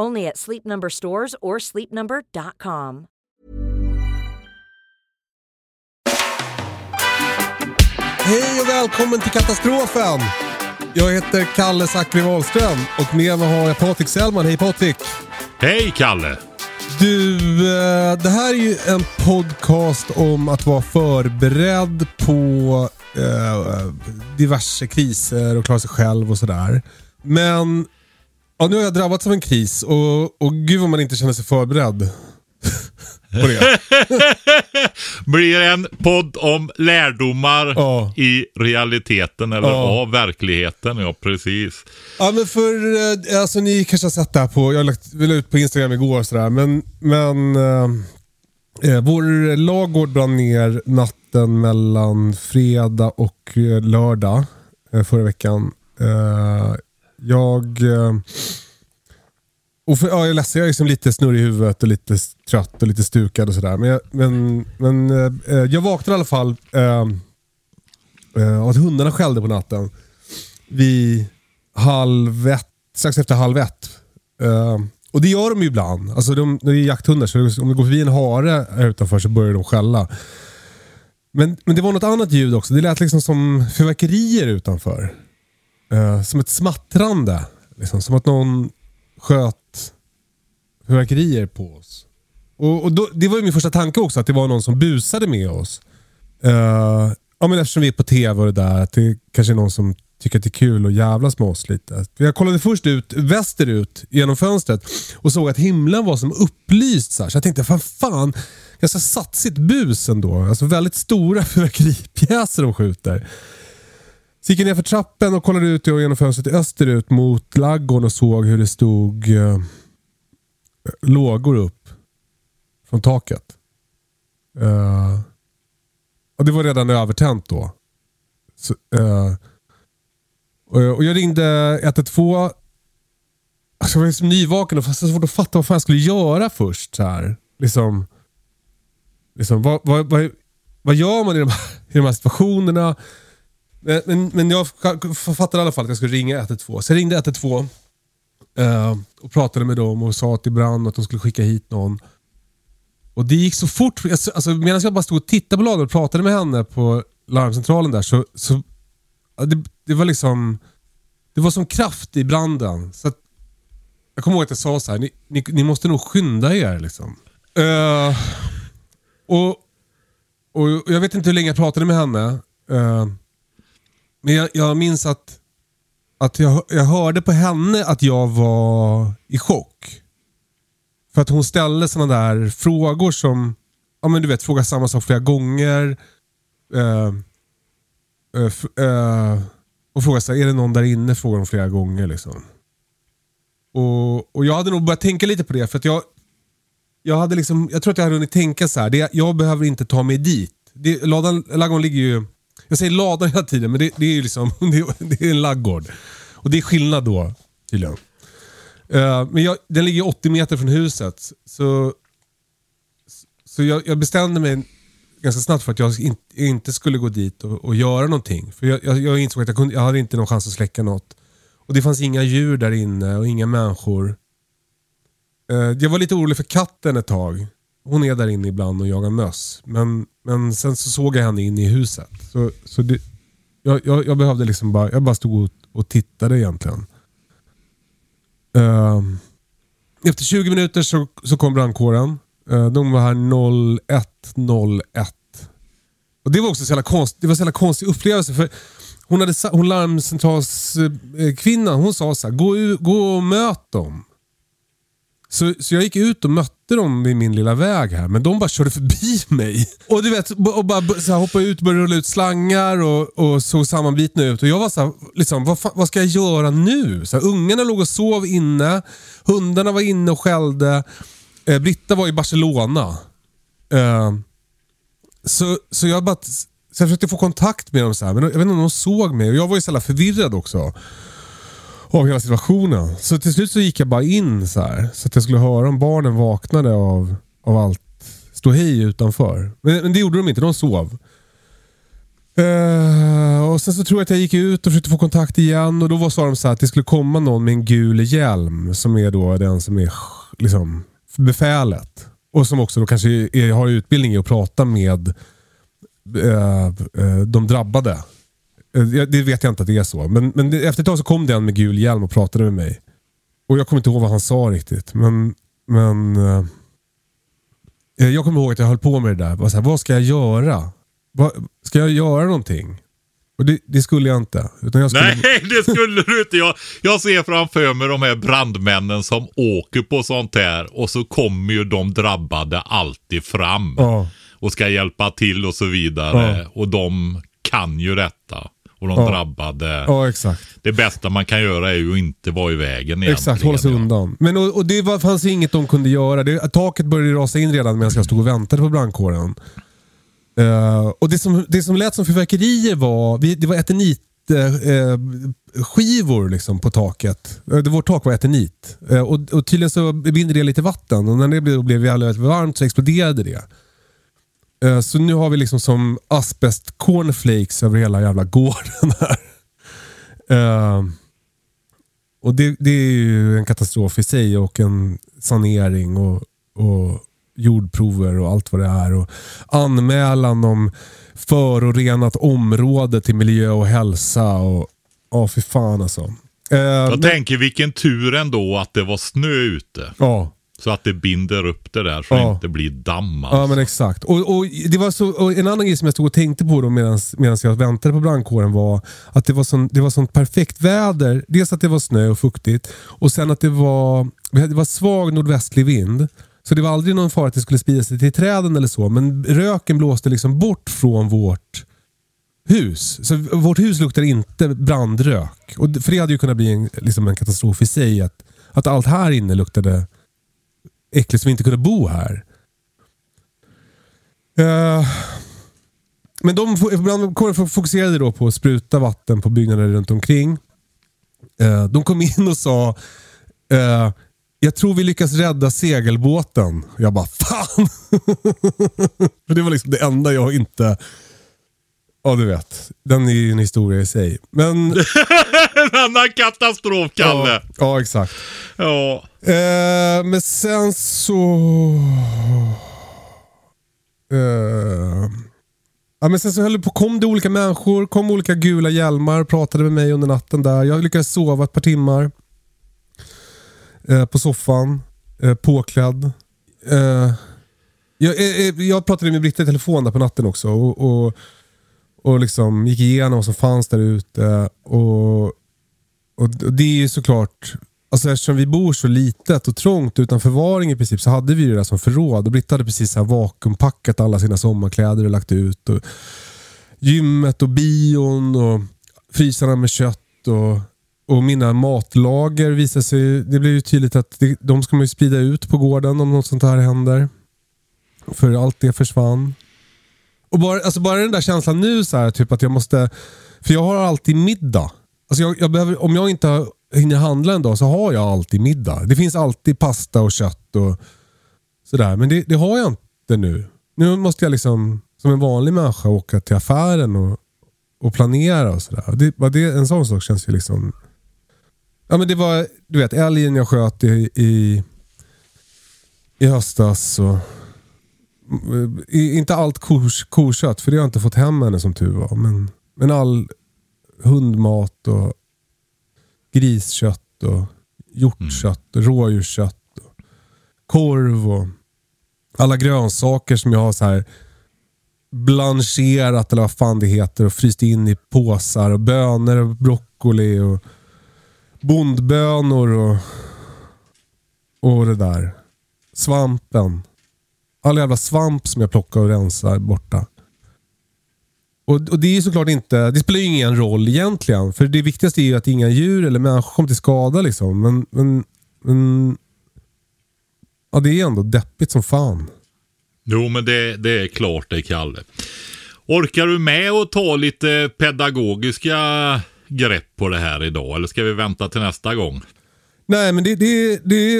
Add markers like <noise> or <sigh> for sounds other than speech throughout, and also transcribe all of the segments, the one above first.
Only at Sleep Number stores or sleepnumber.com. Hej och välkommen till Katastrofen! Jag heter Kalle Zackari Wahlström och med mig har jag Patrik Sellman. Hej Patrik! Hej Kalle! Du, eh, det här är ju en podcast om att vara förberedd på eh, diverse kriser och klara sig själv och sådär. Men ja, nu har jag drabbats av en kris och, och gud vad man inte känner sig förberedd. <laughs> på det. <laughs> Blir en podd om lärdomar Ja. i realiteten eller Ja. av verkligheten. Ja, precis. Ja men för, eh, alltså ni kanske har sett det här på, jag la ut på Instagram igår sådär, men, men eh, eh, vår lagård brann ner natten mellan fredag och eh, lördag eh, förra veckan. Eh, jag, eh, och för, ja, jag är ledsen, jag är liksom lite snurrig i huvudet och lite trött och lite stukad och sådär. Men, jag, men, men eh, eh, jag vaknade i alla fall eh, eh, av att hundarna skällde på natten vid halv ett, strax efter halv ett. Eh, och det gör de ju ibland. Alltså de, de det är jakthundar, så om det går förbi en hare här utanför så börjar de skälla. Men, men det var något annat ljud också. Det lät liksom som fyrverkerier utanför. Eh, som ett smattrande. Liksom, som att någon sköt fyrverkerier på oss. Och, och då, Det var ju min första tanke också, att det var någon som busade med oss. Eh, ja, men eftersom vi är på tv och det där, att det kanske är någon som tycker att det är kul att jävlas med oss lite. Jag kollade först ut västerut genom fönstret och såg att himlen var som upplyst. Så, här. så jag tänkte, fan fan, ganska satsigt bus ändå. Alltså väldigt stora <laughs> fyrverkeripjäser de skjuter. Så gick jag ner för trappen och kollade ut genom fönstret österut mot laggården och såg hur det stod eh, lågor upp från taket. Eh, och det var redan övertänt då. Så, eh, och, jag ringde 112. Alltså jag var liksom nyvaken och så svårt att fatta vad fan jag skulle göra först. Så här. Liksom, liksom, vad, vad, vad, vad gör man i de här, i de här situationerna? Men, men, jag fattade i alla fall att jag skulle ringa 112. Så jag ringde 112 eh, och pratade med dem och sa att det brann och att de skulle skicka hit någon. Och det gick så fort. Alltså, medan jag bara stod och tittade på lagret och pratade med henne på larmcentralen där så, så det, det var liksom det var som kraft i branden. Så att, jag kommer ihåg att jag sa så här, ni, ni, ni måste nog skynda er. Liksom. Eh, och, och Jag vet inte hur länge jag pratade med henne. eh, men jag, jag minns att, att jag, jag hörde på henne att jag var i chock. För att hon ställde sådana där frågor som, ja men du vet, fråga samma sak flera gånger. Eh, eh, f- eh, och fråga såhär, är det någon där inne? Frågar hon flera gånger liksom. Och, och jag hade nog börjat tänka lite på det för att jag, jag hade liksom, jag tror att jag hade hunnit tänka så här. Det, jag behöver inte ta mig dit. Det, ladan, laggården ligger ju, jag säger lada hela tiden men det, det är ju liksom, <laughs> det, är- det är en laggård. Och det är skillnad då tydligen. Uh, men jag, den ligger 80 meter från huset. Så, så jag, jag bestämde mig ganska snabbt för att jag inte, inte skulle gå dit och, och göra någonting. För jag, jag, jag insåg att jag, kunde, jag hade inte någon chans att släcka något. Och det fanns inga djur där inne och inga människor. Uh, jag var lite orolig för katten ett tag. Hon är där inne ibland och jagar möss. Men, men sen så såg jag henne inne i huset. Så, så det, jag, jag, jag behövde liksom bara, jag bara stod och, och tittade egentligen. Uh, efter 20 minuter så, så kom brandkåren. Uh, de var här 01.01. Och Det var också så jävla konst, det var så jävla konstig upplevelse. För hon, hade, hon larmcentralskvinnan, hon sa så här, gå, gå och möt dem. Så, så jag gick ut och mötte dem vid min lilla väg här, men de bara körde förbi <laughs> mig. Och du vet, och bara så här, hoppade ut, började rulla ut slangar och, och såg sammanbitna ut. Och jag var så här, liksom, vad, fan, vad ska jag göra nu? Så här, ungarna låg och sov inne, hundarna var inne och skällde. Eh, Britta var i Barcelona. Eh, så, så jag bara... Så jag försökte få kontakt med dem, så här, men jag vet inte om de såg mig. Och jag var ju så jävla förvirrad också. Av hela situationen. Så till slut så gick jag bara in så här. Så att jag skulle höra om barnen vaknade av, av allt ståhej utanför. Men, men det gjorde de inte, de sov. Uh, och Sen så tror jag att jag gick ut och försökte få kontakt igen. Och Då var, sa de så här att det skulle komma någon med en gul hjälm. Som är då den som är liksom, befälet. Och som också då kanske är, har utbildning i att prata med uh, uh, de drabbade. Eh, Det vet jag inte att det är så. Men, men efter ett tag så kom den med gul hjälm och pratade med mig. Och Jag kommer inte ihåg vad han sa riktigt. Men, men eh, jag kommer ihåg att jag höll på med det där. Bara så här, vad ska jag göra? Vad, ska jag göra någonting? Och det, det skulle jag inte. Jag skulle, Nej, det skulle du inte. Jag, jag ser framför mig de här brandmännen som åker på sånt här och så kommer ju de drabbade alltid fram Ja. och ska hjälpa till och så vidare. Ja. Och de kan ju detta. Och de Ja. drabbade. Ja, exakt. Det bästa man kan göra är ju att inte vara i vägen egentligen. Exakt, hålla sig ja. undan. Men, och, och det var, fanns inget de kunde göra. Det, taket började rasa in redan medan jag stod och väntade på brandkåren. Eh, och det som, det som lät som fyrverkerier var, vi, det var eternit eh, eh, skivor liksom på taket. Eh, det- Vårt tak var eternit. Eh, och, och tydligen så binder det lite vatten och när det blev, blev väldigt varmt så exploderade det. Eh, så nu har vi liksom som asbest cornflakes över hela jävla gården <laughs> här. Eh, och det, det är ju en katastrof i sig och en sanering och, och jordprover och allt vad det är. Och anmälan om förorenat område till miljö och hälsa. och Ja, fy fan alltså. Eh, Jag men- tänker vilken tur ändå att det var snö ute. ja. Så att det binder upp det där så Ja. det inte blir damm. Alltså. Ja men exakt. Och, och, det var så, och en annan grej som jag stod och tänkte på medan jag väntade på brandkåren var att det var, sån, det var sånt perfekt väder. Dels att det var snö och fuktigt och sen att det var, det var svag nordvästlig vind. Så det var aldrig någon fara att det skulle sprida sig till träden eller så. Men röken blåste liksom bort från vårt hus. Så vårt hus luktade inte brandrök. Och, för det hade ju kunnat bli en, liksom en katastrof i sig. Att, att allt här inne luktade äckligt som vi inte kunde bo här. Uh, men de brandkåren fokuserade då på att spruta vatten på byggnader runt omkring. Uh, de kom in och sa uh, jag tror vi lyckas rädda segelbåten. Jag bara fan. <laughs> För det var liksom det enda jag inte... Ja du vet. Den är ju en historia i sig. Men... <laughs> En annan katastrof, Kalle. ja, ja exakt. Ja. Eh, men sen så... Eh, ja, men sen så höll på, kom det olika människor, kom olika gula hjälmar, pratade med mig under natten där. Jag lyckades sova ett par timmar. Eh, på soffan, eh, påklädd. Eh, jag, eh, eh, jag pratade med Britta i telefon där på natten också. Och, och, och liksom gick igenom vad som fanns där ute. Och, och det är ju såklart, alltså eftersom vi bor så litet och trångt utan förvaring i princip så hade vi det där som förråd. Och Britta hade precis så här vakuumpackat alla sina sommarkläder och lagt ut. Och gymmet och bion och frysarna med kött och, och mina matlager visade sig, det blev ju tydligt att det, de ska man ju sprida ut på gården om något sånt här händer. För allt det försvann. Och bara, alltså bara den där känslan nu så här, typ att jag måste, för jag har alltid middag. Alltså jag, jag behöver, om jag inte har- hinner handla en dag så har jag alltid middag. Det finns alltid pasta och kött och sådär. Men det, det har jag inte nu. Nu måste jag liksom som en vanlig människa åka till affären och, och planera och sådär. Det, det, en sån sak känns ju liksom... Ja men det var, du vet, älgen jag sköt i, i, i höstas. Och, i, inte allt kors, korkött, för det har jag inte fått hem ännu som tur var. Men, men all hundmat och griskött och hjortkött och rådjurskött. Och korv och alla grönsaker som jag har så här blancherat eller vad fan det heter och fryst in i påsar och bönor och broccoli och bondbönor och, och det där. Svampen. All jävla svamp som jag plockar och rensar borta. Och, och Det är såklart inte, det spelar ju ingen roll egentligen. För det viktigaste är ju att inga djur eller människor kommer till skada. Liksom. Men, men, men ja, det är ändå deppigt som fan. Jo, men det, det är klart det, Kalle. Orkar du med att ta lite pedagogiska grepp på det här idag? Eller ska vi vänta till nästa gång? Nej, men det, det, det,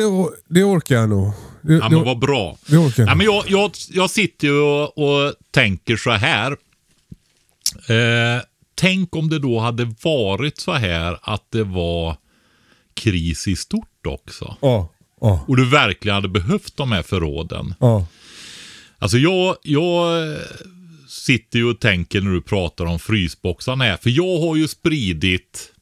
det orkar jag nog. Det, ja, men vad bra. Det orkar jag, ja, men jag, jag, jag sitter ju och, och tänker så här. Eh, tänk om det då hade varit så här att det var kris i stort också. Ja, ja. Och du verkligen hade behövt de här förråden. Ja. Alltså jag, jag sitter ju och tänker när du pratar om frysboxarna här. För jag har ju spridit,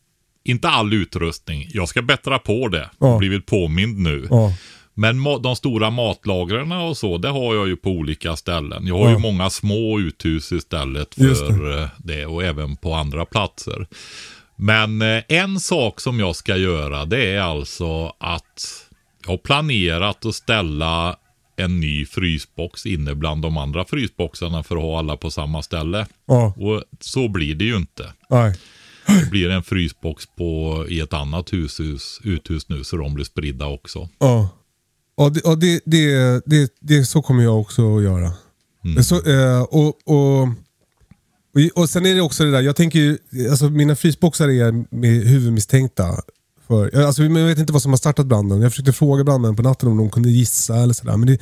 inte all utrustning, jag ska bättra på det. Ja. Blivit påmind nu. Ja. Men de stora matlagren och så, det har jag ju på olika ställen. Jag har Ja. ju många små uthus istället för eh, det och även på andra platser. Men eh, en sak som jag ska göra det är alltså att jag har planerat att ställa en ny frysbox inne bland de andra frysboxarna för att ha alla på samma ställe. Ja. Och så blir det ju inte. Nej. Det blir en frysbox på, i ett annat hushus, uthus nu så de blir spridda också. Ja. Ja, det, ja det, det, det, det, så kommer jag också att göra. Så, eh, och, och, och, sen är det också det där, jag tänker ju, alltså mina frysboxar är med huvudmisstänkta. För, alltså, jag vet inte vad som har startat branden. Jag försökte fråga brandmännen på natten om de kunde gissa eller sådär. Men det,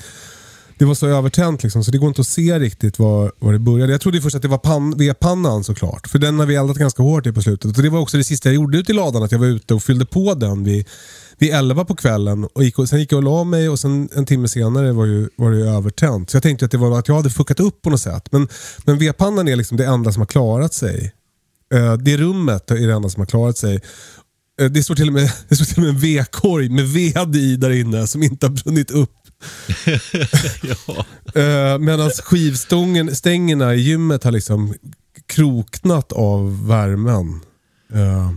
det var så övertänt liksom, så det går inte att se riktigt var, var det började. Jag trodde först att det var pan, vedpannan såklart. För den har vi eldat ganska hårt i på slutet. Och det var också det sista jag gjorde ute i ladan, att jag var ute och fyllde på den vid, vid 11 på kvällen. Och gick, och sen gick jag och la mig och sen en timme senare var, ju, var det ju övertänt. Så jag tänkte att det var att jag hade fuckat upp på något sätt. Men, men vedpannan är liksom det enda som har klarat sig. Eh, det rummet är det enda som har klarat sig. Eh, det står till och med, <laughs> det står till och med en vedkorg med ved i där inne som inte har brunnit upp. <laughs> ja. Eh, uh, Medan stängerna i gymmet har liksom kroknat av värmen. Eh,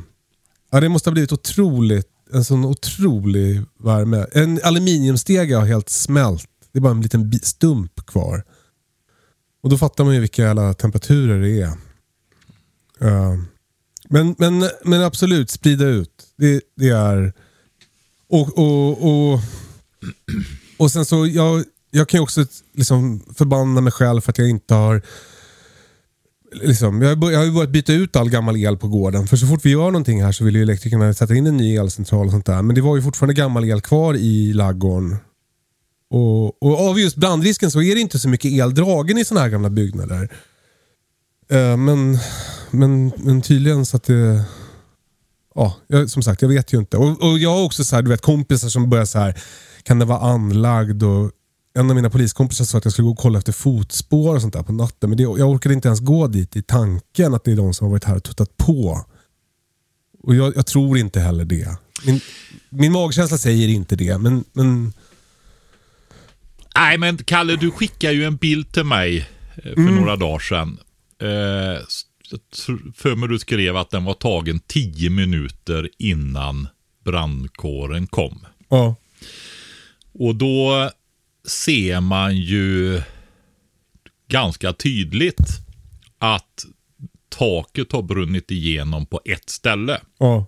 ja, det måste ha blivit otroligt, en sån otrolig värme. En aluminiumstege har helt smält. Det är bara en liten stump kvar. Och då fattar man ju vilka jävla temperaturer det är. Eh, men, men, men absolut, sprida ut. Det, det är... Och, och, och, och sen så, jag, jag kan ju också liksom förbanna mig själv för att jag inte har... Liksom, jag, har bör- jag har ju börjat byta ut all gammal el på gården. För så fort vi gör någonting här så vill ju elektrikerna sätta in en ny elcentral och sånt där. Men det var ju fortfarande gammal el kvar i laggården. Och, och av just brandrisken så är det inte så mycket el dragen i sådana här gamla byggnader. Eh, men, men, men tydligen så att det... Ja, jag, som sagt, jag vet ju inte. Och, och jag har också så här, du vet, kompisar som börjar så här, kan det vara anlagd? Och en av mina poliskompisar sa att jag skulle gå och kolla efter fotspår och sånt där på natten. Men det, jag orkade inte ens gå dit i tanken att det är de som har varit här och tuttat på. Och jag, jag tror inte heller det. Min, min magkänsla säger inte det, men, men Nej, men Kalle, du skickade ju en bild till mig eh, för några dagar sedan. Eh, för mig du skrev att den var tagen tio minuter innan brandkåren kom. ja. Och då ser man ju ganska tydligt att taket har brunnit igenom på ett ställe ja.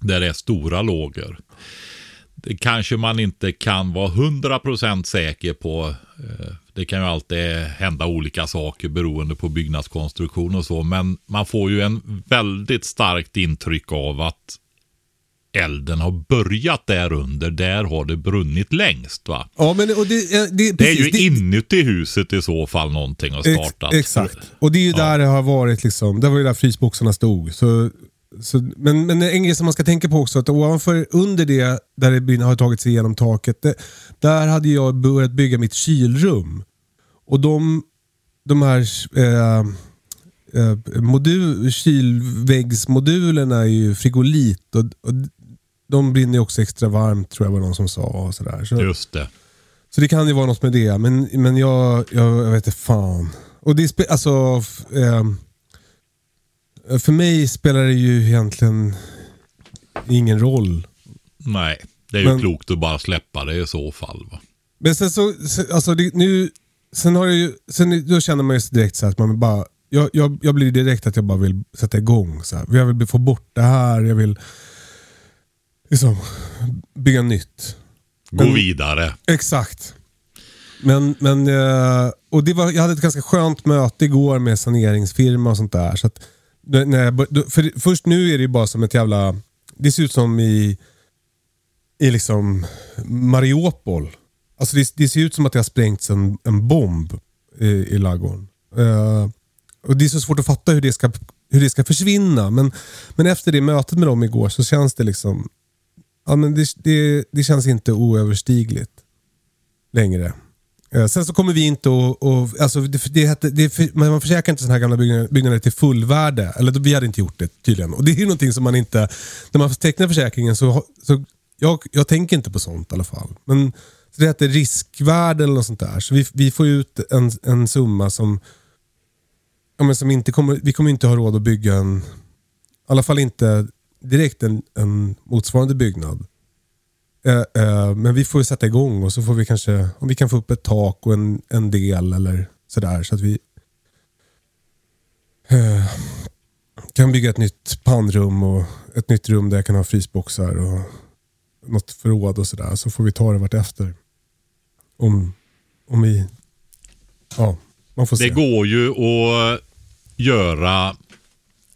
där det är stora lågor. Det kanske man inte kan vara 100% säker på. Eh, Det kan ju alltid hända olika saker beroende på byggnadskonstruktion och så. Men man får ju en väldigt starkt intryck av att elden har börjat där under. Där har det brunnit längst va? ja men, och det, eh, det, Det är ju inuti huset i så fall någonting har Ex, startat. exakt. Och det är ju där det har varit, liksom, det var ju där frysboxarna stod. Så, så, men, men en grej som man ska tänka på också, att ovanför, under det, där det har tagit sig igenom taket, det, där hade jag börjat bygga mitt kylrum. Och de, de här eh, eh, modul, kylväggsmodulerna är ju frigolit och, och de brinner ju också extra varmt tror jag var någon som sa. Och sådär. Så, Just det. så det kan ju vara något med det, men, men jag, jag, jag vet inte fan. Och det spe, alltså, ehm, för mig spelar det ju egentligen ingen roll. Nej, det är ju Men- klokt att bara släppa det i så fall. Va? Men sen så, alltså det, nu, sen har jag ju, sen, då känner man ju direkt så att man bara, jag, jag, jag blir direkt att jag bara vill sätta igång. Så här. Jag vill få bort det här, jag vill liksom bygga nytt. Gå Men- vidare. Exakt. Men, men eh, och det var, jag hade ett ganska skönt möte igår med saneringsfirma och sånt där. Så att, när jag, för först nu är det ju bara som ett jävla... Det ser ut som i, i liksom Mariupol. Alltså det, det ser ut som att det har sprängts en, en bomb i, i ladugården. Eh, och det är så svårt att fatta hur det ska, hur det ska försvinna. Men, men efter det mötet med dem igår så känns det liksom... Ja, men det, det, det känns inte oöverstigligt längre. Eh, sen så kommer vi inte att... Och, Alltså det, det, hette- det, man försäkrar inte sådana här gamla byggnader, byggnader till fullvärde. Eller vi hade inte gjort det tydligen. Och det är ju någonting som man inte... När man tecknar försäkringen så... så jag, jag tänker inte på sånt i alla fall. Men så det heter riskvärde eller något sånt där. Så vi, vi får ut en, en summa som... Ja, men som inte kommer, vi kommer inte ha råd att bygga en... I alla fall inte direkt en, en motsvarande byggnad. Eh, eh, men vi får ju sätta igång och så får vi kanske, om vi kan få upp ett tak och en, en del eller sådär så att vi eh, kan bygga ett nytt pannrum och ett nytt rum där jag kan ha frysboxar och något förråd och sådär. Så får vi ta det vart efter. Om, om vi, ja, man får se. Det går ju att göra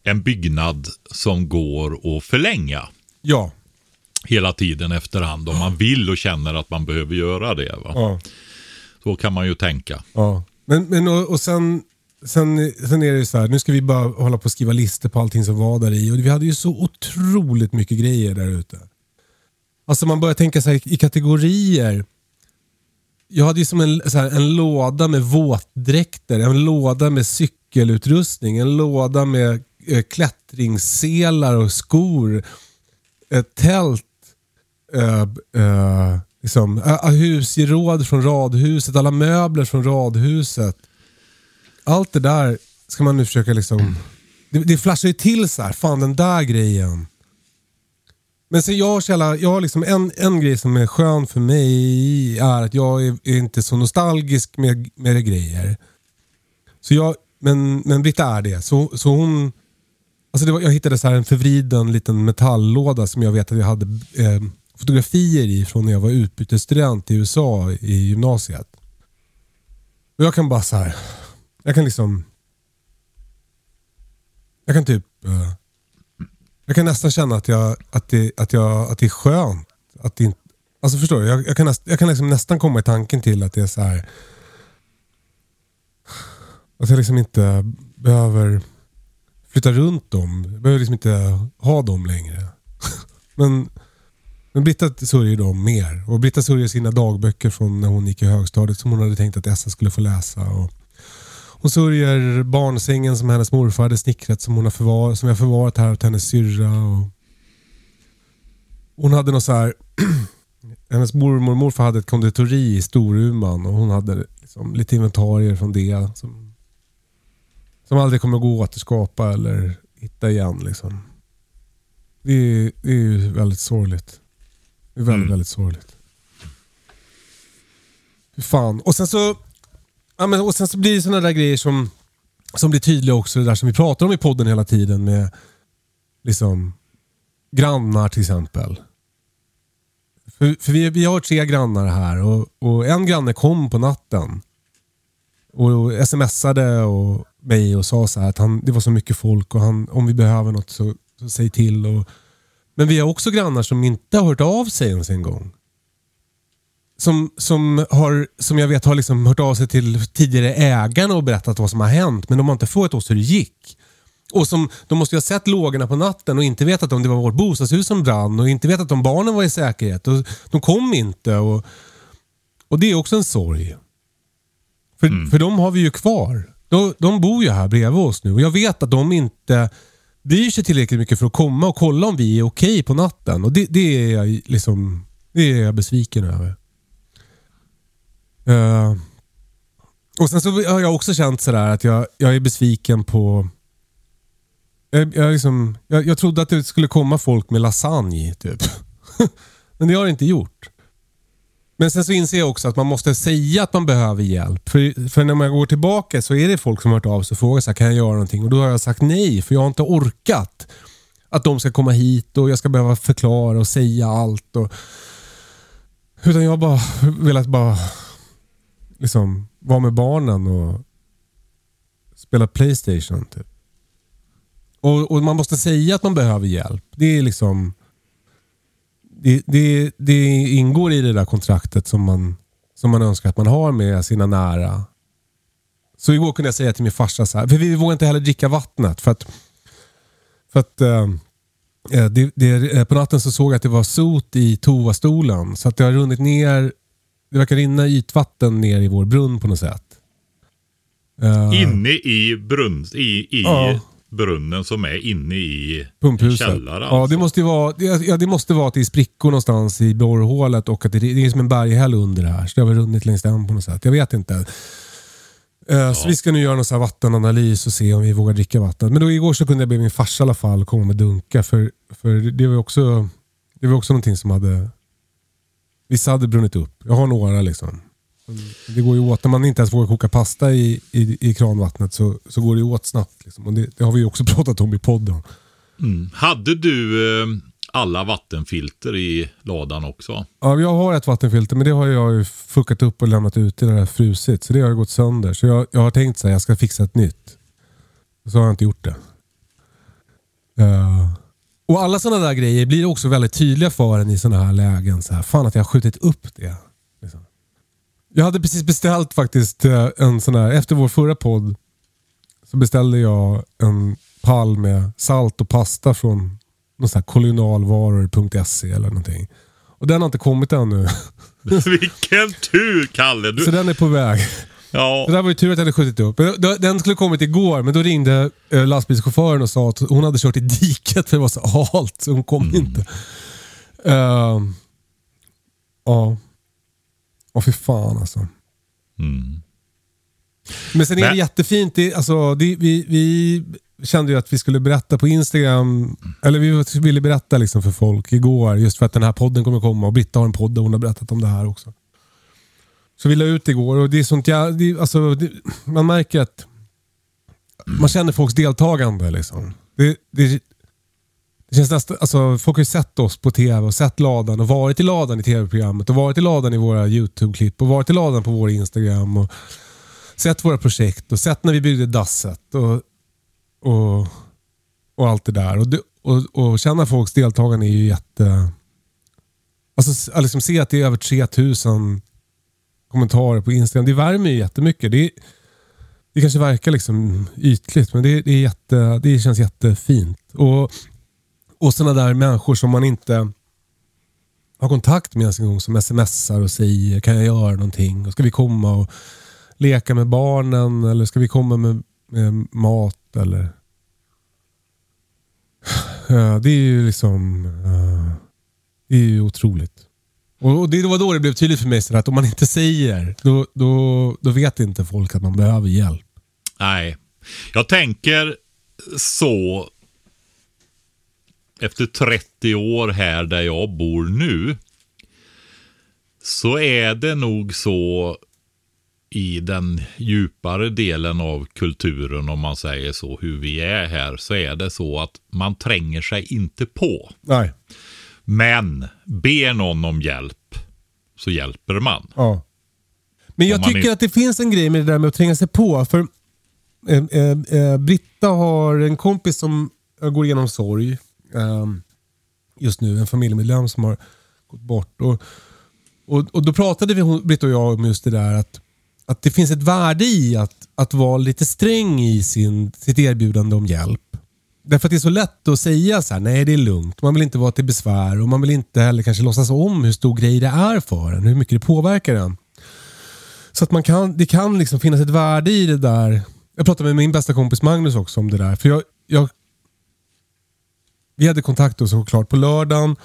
en byggnad som går att förlänga Ja, hela tiden efterhand om man vill och känner att man behöver göra det. Va? ja. Så kan man ju tänka. Ja, men, men och, och sen, sen, sen är det ju så här, nu ska vi bara hålla på och skriva listor på allting som var där i. Och vi hade ju så otroligt mycket grejer där ute. Alltså man börjar tänka sig i kategorier. Jag hade ju som en, så här, en låda med våtdräkter, en låda med cykelutrustning, en låda med klättringsselar och skor, ett tält, eh, eh, liksom, eh, husgeråd från radhuset, alla möbler från radhuset. Allt det där ska man nu försöka liksom... Det, det flashar ju till så här, fan den där grejen. Men sen jag, Kjella, jag har liksom en, en grej som är skön för mig är att jag är, är inte så nostalgisk med, med grejer. Så jag, men, men Britta är det. Så, så hon... Alltså det var, jag hittade så här en förvriden liten metalllåda som jag vet att jag hade eh, fotografier i från när jag var utbytesstudent i USA i gymnasiet. Och jag kan bara så här. Jag kan liksom... Jag kan typ... Eh, jag kan nästan känna att, jag, att, det, att, jag, att det är skönt. Att det inte, alltså förstår du? Jag, jag kan, näst, jag kan liksom nästan komma i tanken till att det är så här. Att jag liksom inte behöver flytta runt dem. Jag behöver liksom inte ha dem längre. <laughs> Men, men Britta sörjer dem mer. Och Britta sörjer sina dagböcker från när hon gick i högstadiet som hon hade tänkt att Essa skulle få läsa. Och hon sörjer barnsängen som hennes morfar hade snickrat som hon har förvar, som jag förvarat här åt hennes syrra. Och hon hade något så här <clears throat> hennes mormor och morfar hade ett konditori i Storuman och hon hade liksom lite inventarier från det. Som, som aldrig kommer gå att återskapa eller hitta igen. Liksom. Det, är, det är ju väldigt sorgligt. Det är väldigt, Mm. väldigt sorgligt. Fy fan. Och sen så, ja, men, och sen så blir det sådana där grejer som, som blir tydliga också. Det där som vi pratar om i podden hela tiden med liksom grannar till exempel. För, för vi, vi har tre grannar här och, och en granne kom på natten och smsade och mig och sa så här att han, det var så mycket folk och han, om vi behöver något så, så säg till. Och, men vi har också grannar som inte har hört av sig ens en gång. Som, som, har, som jag vet har liksom hört av sig till tidigare ägarna och berättat vad som har hänt men de har inte frågat oss hur det gick. Och som, de måste ju ha sett lågorna på natten och inte vetat om det var vårt bostadshus som brann och inte vetat om barnen var i säkerhet. Och de kom inte. Och, och det är också en sorg. För, för de har vi ju kvar. De, de bor ju här bredvid oss nu och jag vet att de inte bryr sig tillräckligt mycket för att komma och kolla om vi är okej på natten. Och det, det, är jag liksom, det är jag besviken över. Uh, Och sen så har jag också känt sådär att jag, jag är besviken på... Jag, jag, liksom, jag, jag trodde att det skulle komma folk med lasagne, typ. <laughs> Men det har det inte gjort. Men sen så inser jag också att man måste säga att man behöver hjälp. För, för när man går tillbaka så är det folk som har hört av sig och frågar så här, kan jag göra någonting? Och då har jag sagt nej, för jag har inte orkat att de ska komma hit och jag ska behöva förklara och säga allt. Och, utan jag har bara velat bara liksom vara med barnen och spela Playstation. Typ. Och, och, man måste säga att man behöver hjälp. Det är liksom det, det, det ingår i det där kontraktet som man, som man önskar att man har med sina nära. Så igår kunde jag säga till min farsa så här, för vi vågar inte heller dricka vattnet. För att, för att äh, det, det, på natten så såg jag att det var sot i toastolen. Så att det har runnit ner, det verkar rinna ytvatten ner i vår brunn på något sätt. Uh, Inne i brunn, i, i ja brunnen som är inne i Pumphuset. källaren. Ja, alltså. det måste, vara, ja, det måste vara att det är sprickor någonstans i borrhålet och att det, det är som en berghäll under det här. Så det har väl runnit längs den på något sätt. Jag vet inte. Uh, ja. Så vi ska nu göra någon så vattenanalys och se om vi vågar dricka vatten. Men då igår så kunde jag be min farsa i alla fall komma med dunkar. För, för det var också det var också någonting som hade... Vissa hade brunnit upp. Jag har några liksom. Det går ju åt, när man inte ens vågar koka pasta i, i, i kranvattnet så, så går det åt snabbt. Liksom. Och det, det, har vi också <laughs> pratat om i podden. Mm. Hade du eh, alla vattenfilter i ladan också? Ja, jag har ett vattenfilter men det har jag fuckat upp och lämnat ute det där frusit. Så det har gått sönder. Så jag, jag har tänkt att jag ska fixa ett nytt. Så har jag inte gjort det. Uh, och alla sådana där grejer blir också väldigt tydliga för en i sådana här lägen. Så här, fan att jag har skjutit upp det. Jag hade precis beställt faktiskt eh, en sån här, efter vår förra podd så beställde jag en pall med salt och pasta från kolonialvaror.se eller någonting. Och den har inte kommit ännu. <laughs> Vilken tur Kalle! Du... Så den är på väg. Ja. Det var ju tur att jag hade skjutit upp. Den skulle kommit igår, men då ringde eh, lastbilschauffören och sa att hon hade kört i diket för det var så halt, så hon kom mm. inte. Uh, ja. Åh fy fan alltså. Mm. Men sen är det jättefint. Det, alltså, det, vi, vi kände ju att vi skulle berätta på Instagram, eller vi ville berätta liksom för folk igår, just för att den här podden kommer komma och Britta har en podd och hon har berättat om det här också. Så vi la ut igår och det är sånt ja, det, alltså, det, man märker att man känner folks deltagande. Liksom. Det, det, det känns nästan, alltså, folk har ju sett oss på tv och sett ladan och varit i ladan i tv-programmet och varit i ladan i våra YouTube-klipp och varit i ladan på vår Instagram. och Sett våra projekt och sett när vi byggde dasset och, och, och allt det där. Och, det, och, och känna folks deltagande är ju jätte... Alltså att liksom se att det är över 3000 kommentarer på Instagram. Det värmer ju jättemycket. Det, det kanske verkar liksom ytligt men det, det, är jätte, det känns jättefint. Och och sådana där människor som man inte har kontakt med ens en gång som smsar och säger kan jag göra någonting? Och ska vi komma och leka med barnen eller ska vi komma med, med mat? eller <sighs> Det är ju liksom eh, Det är ju otroligt. Och det var då det blev tydligt för mig att om man inte säger, då, då, då vet inte folk att man behöver hjälp. Nej. Jag tänker så efter 30 år här där jag bor nu så är det nog så i den djupare delen av kulturen om man säger så, hur vi är här, så är det så att man tränger sig inte på. Nej. Men ber någon om hjälp så hjälper man. Ja. Men jag tycker är... att det finns en grej med det där med att tränga sig på. För eh, eh, eh Britta har en kompis som går igenom sorg. Ehm, just nu. En familjemedlem som har gått bort. Och, och, och Då pratade vi, Britt och jag om just det där att, att det finns ett värde i att, att vara lite sträng i sin, sitt erbjudande om hjälp. Därför att det är så lätt att säga så här, nej det är lugnt. Man vill inte vara till besvär och man vill inte heller kanske låtsas om hur stor grej det är för en. Hur mycket det påverkar en. Så att man kan, det kan liksom finnas ett värde i det där. Jag pratade med min bästa kompis Magnus också om det där. För jag, jag vi hade kontakt då såklart på lördagen.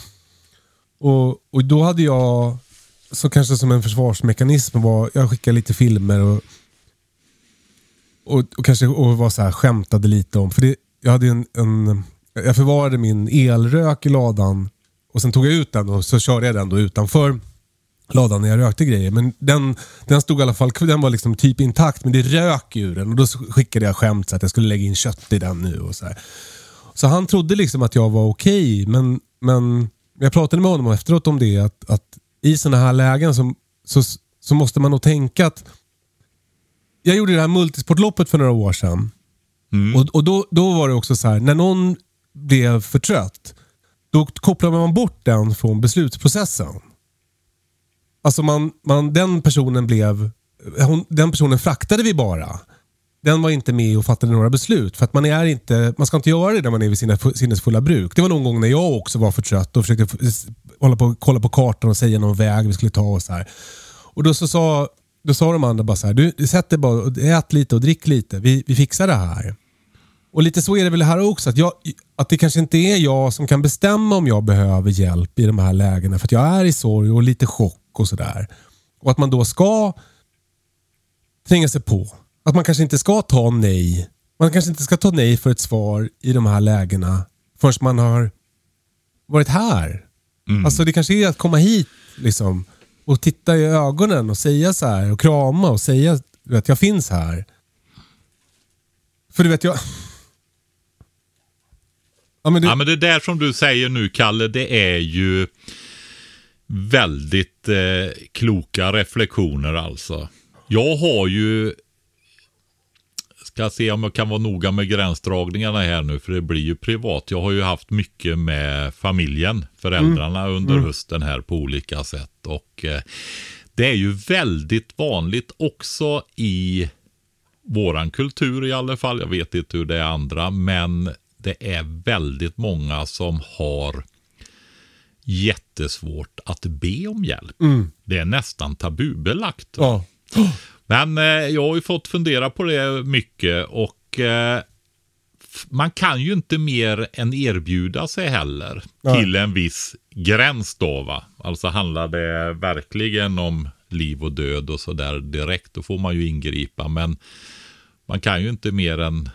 Och, och då hade jag, så kanske som en försvarsmekanism, var, jag skickade lite filmer och och, och kanske och var så här, skämtade lite om, för det, jag hade en, en jag förvarade min elrök i ladan och sen tog jag ut den och så körde jag den då utanför ladan när jag rökte grejer. Men den, den stod i alla fall den var liksom typ intakt men det rök ur den och då skickade jag skämt så att jag skulle lägga in kött i den nu. och Så här. Så han trodde liksom att jag var okej okay, men, men jag pratade med honom efteråt om det att, att i sådana här lägen så, så, så måste man nog tänka att jag gjorde det här multisportloppet för några år sedan. Mm. Och, och då, då var det också så här, när någon blev för trött, då kopplar man bort den från beslutsprocessen. Alltså man, man, den personen blev, hon, den personen fraktade vi bara. Den var inte med och fattade några beslut. För att man, är inte, man ska inte göra det när man är vid sina sinnesfulla bruk. Det var någon gång när jag också var för trött och försökte hålla på, kolla på kartan och säga någon väg vi skulle ta. Och så här. Och då så sa, då sa de andra bara så här, du sätt dig bara, och ät lite och drick lite. Vi, vi fixar det här. Och lite så är det väl här också. Att, jag, att det kanske inte är jag som kan bestämma om jag behöver hjälp i de här lägena. För att jag är i sorg och lite chock och sådär. Och att man då ska tränga sig på. Att man kanske inte ska ta nej. Man kanske inte ska ta nej för ett svar i de här lägena förrän man har varit här. Mm. Alltså det kanske är att komma hit liksom och titta i ögonen och säga så här och krama och säga att jag finns här. För du vet, jag... <laughs> Ja men, det... ja men det där som du säger nu Kalle, det är ju väldigt eh, kloka reflektioner alltså. Jag har ju, ska se om jag kan vara noga med gränsdragningarna här nu, för det blir ju privat. Jag har ju haft mycket med familjen, föräldrarna mm. under mm. hösten här på olika sätt. Och eh, det är ju väldigt vanligt också i våran kultur i alla fall. Jag vet inte hur det är andra, men det är väldigt många som har jättesvårt att be om hjälp. Mm. Det är nästan tabubelagt. Ja. Men eh, jag har ju fått fundera på det mycket och eh, man kan ju inte mer än erbjuda sig heller ja. till en viss gräns då va. Alltså handlar det verkligen om liv och död och sådär direkt, då får man ju ingripa. Men man kan ju inte mer än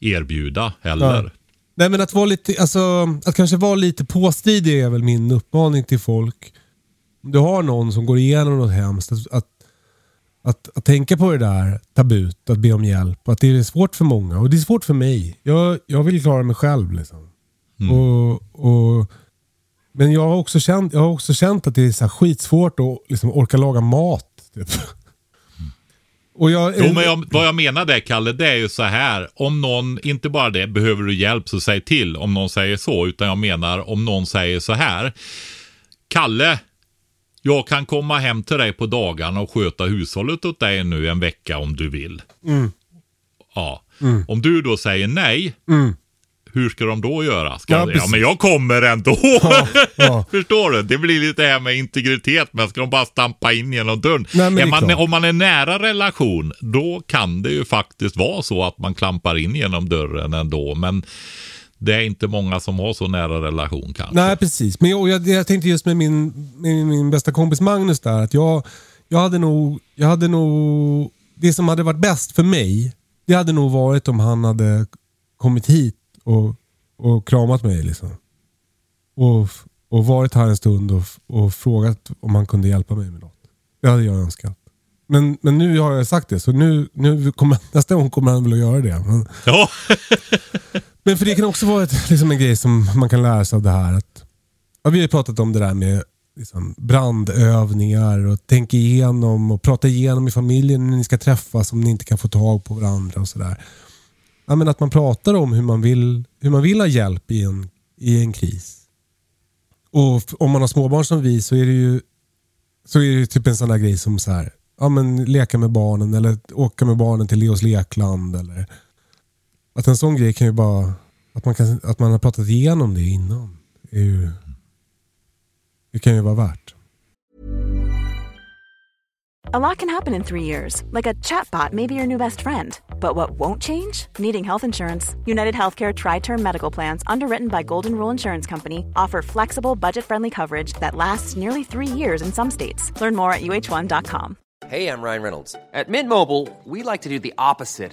erbjuda heller. Ja. Nej men att vara lite, alltså, att kanske vara lite påstridig är väl min uppmaning till folk. Om du har någon som går igenom något hemskt, att, att, att, att tänka på det där tabut, att be om hjälp. Att det är svårt för många och det är svårt för mig. Jag, jag vill klara mig själv. Liksom. Mm. Och, och, men jag har, också känt, jag har också känt att det är så skitsvårt att liksom orka laga mat. Typ. <laughs> Jag, jo, men jag, vad jag menar där, Kalle, det är ju så här. Om någon, inte bara det, behöver du hjälp så säg till om någon säger så. Utan jag menar om någon säger så här. Kalle, jag kan komma hem till dig på dagarna och sköta hushållet åt dig nu en vecka om du vill. Mm. Ja. Mm. Om du då säger nej, mm hur ska de då göra? Ska ja, ja, men jag kommer ändå. Ja, ja. <laughs> Förstår du? Det blir lite det här med integritet, men ska de bara stampa in genom dörren? Nej, man, om man är nära relation, då kan det ju faktiskt vara så att man klampar in genom dörren ändå, men det är inte många som har så nära relation kanske. Nej, precis. Men jag, jag, jag tänkte just med min, med min bästa kompis Magnus där, att jag, jag hade nog, jag hade nog, det som hade varit bäst för mig, det hade nog varit om han hade kommit hit och, och kramat mig. Liksom. Och, och varit här en stund och, och frågat om han kunde hjälpa mig med något. Det hade jag önskat. Men, men nu har jag sagt det, så nu, nu kommer, <laughs> nästa gång kommer han väl att göra det. Men, ja. <laughs> men för det kan också vara ett, liksom en grej som man kan lära sig av det här. Att, ja, vi har ju pratat om det där med liksom, brandövningar och tänka igenom och prata igenom i familjen när ni ska träffas om ni inte kan få tag på varandra och sådär ja, men att man pratar om hur man vill, hur man vill ha hjälp i en, i en kris. Och om man har småbarn som vi så är det ju, så är det typ en sån där grej som så här, ja, men leka med barnen eller åka med barnen till Leos lekland. Eller, att en sån grej kan ju bara, att man, kan, att man har pratat igenom det innan. Är ju, det kan ju vara värt. A lot can happen in three years, like a chatbot may be your new best friend. But what won't change? Needing health insurance. United Healthcare Tri Term Medical Plans, underwritten by Golden Rule Insurance Company, offer flexible, budget friendly coverage that lasts nearly three years in some states. Learn more at uh1.com. Hey, I'm Ryan Reynolds. At Mint Mobile, we like to do the opposite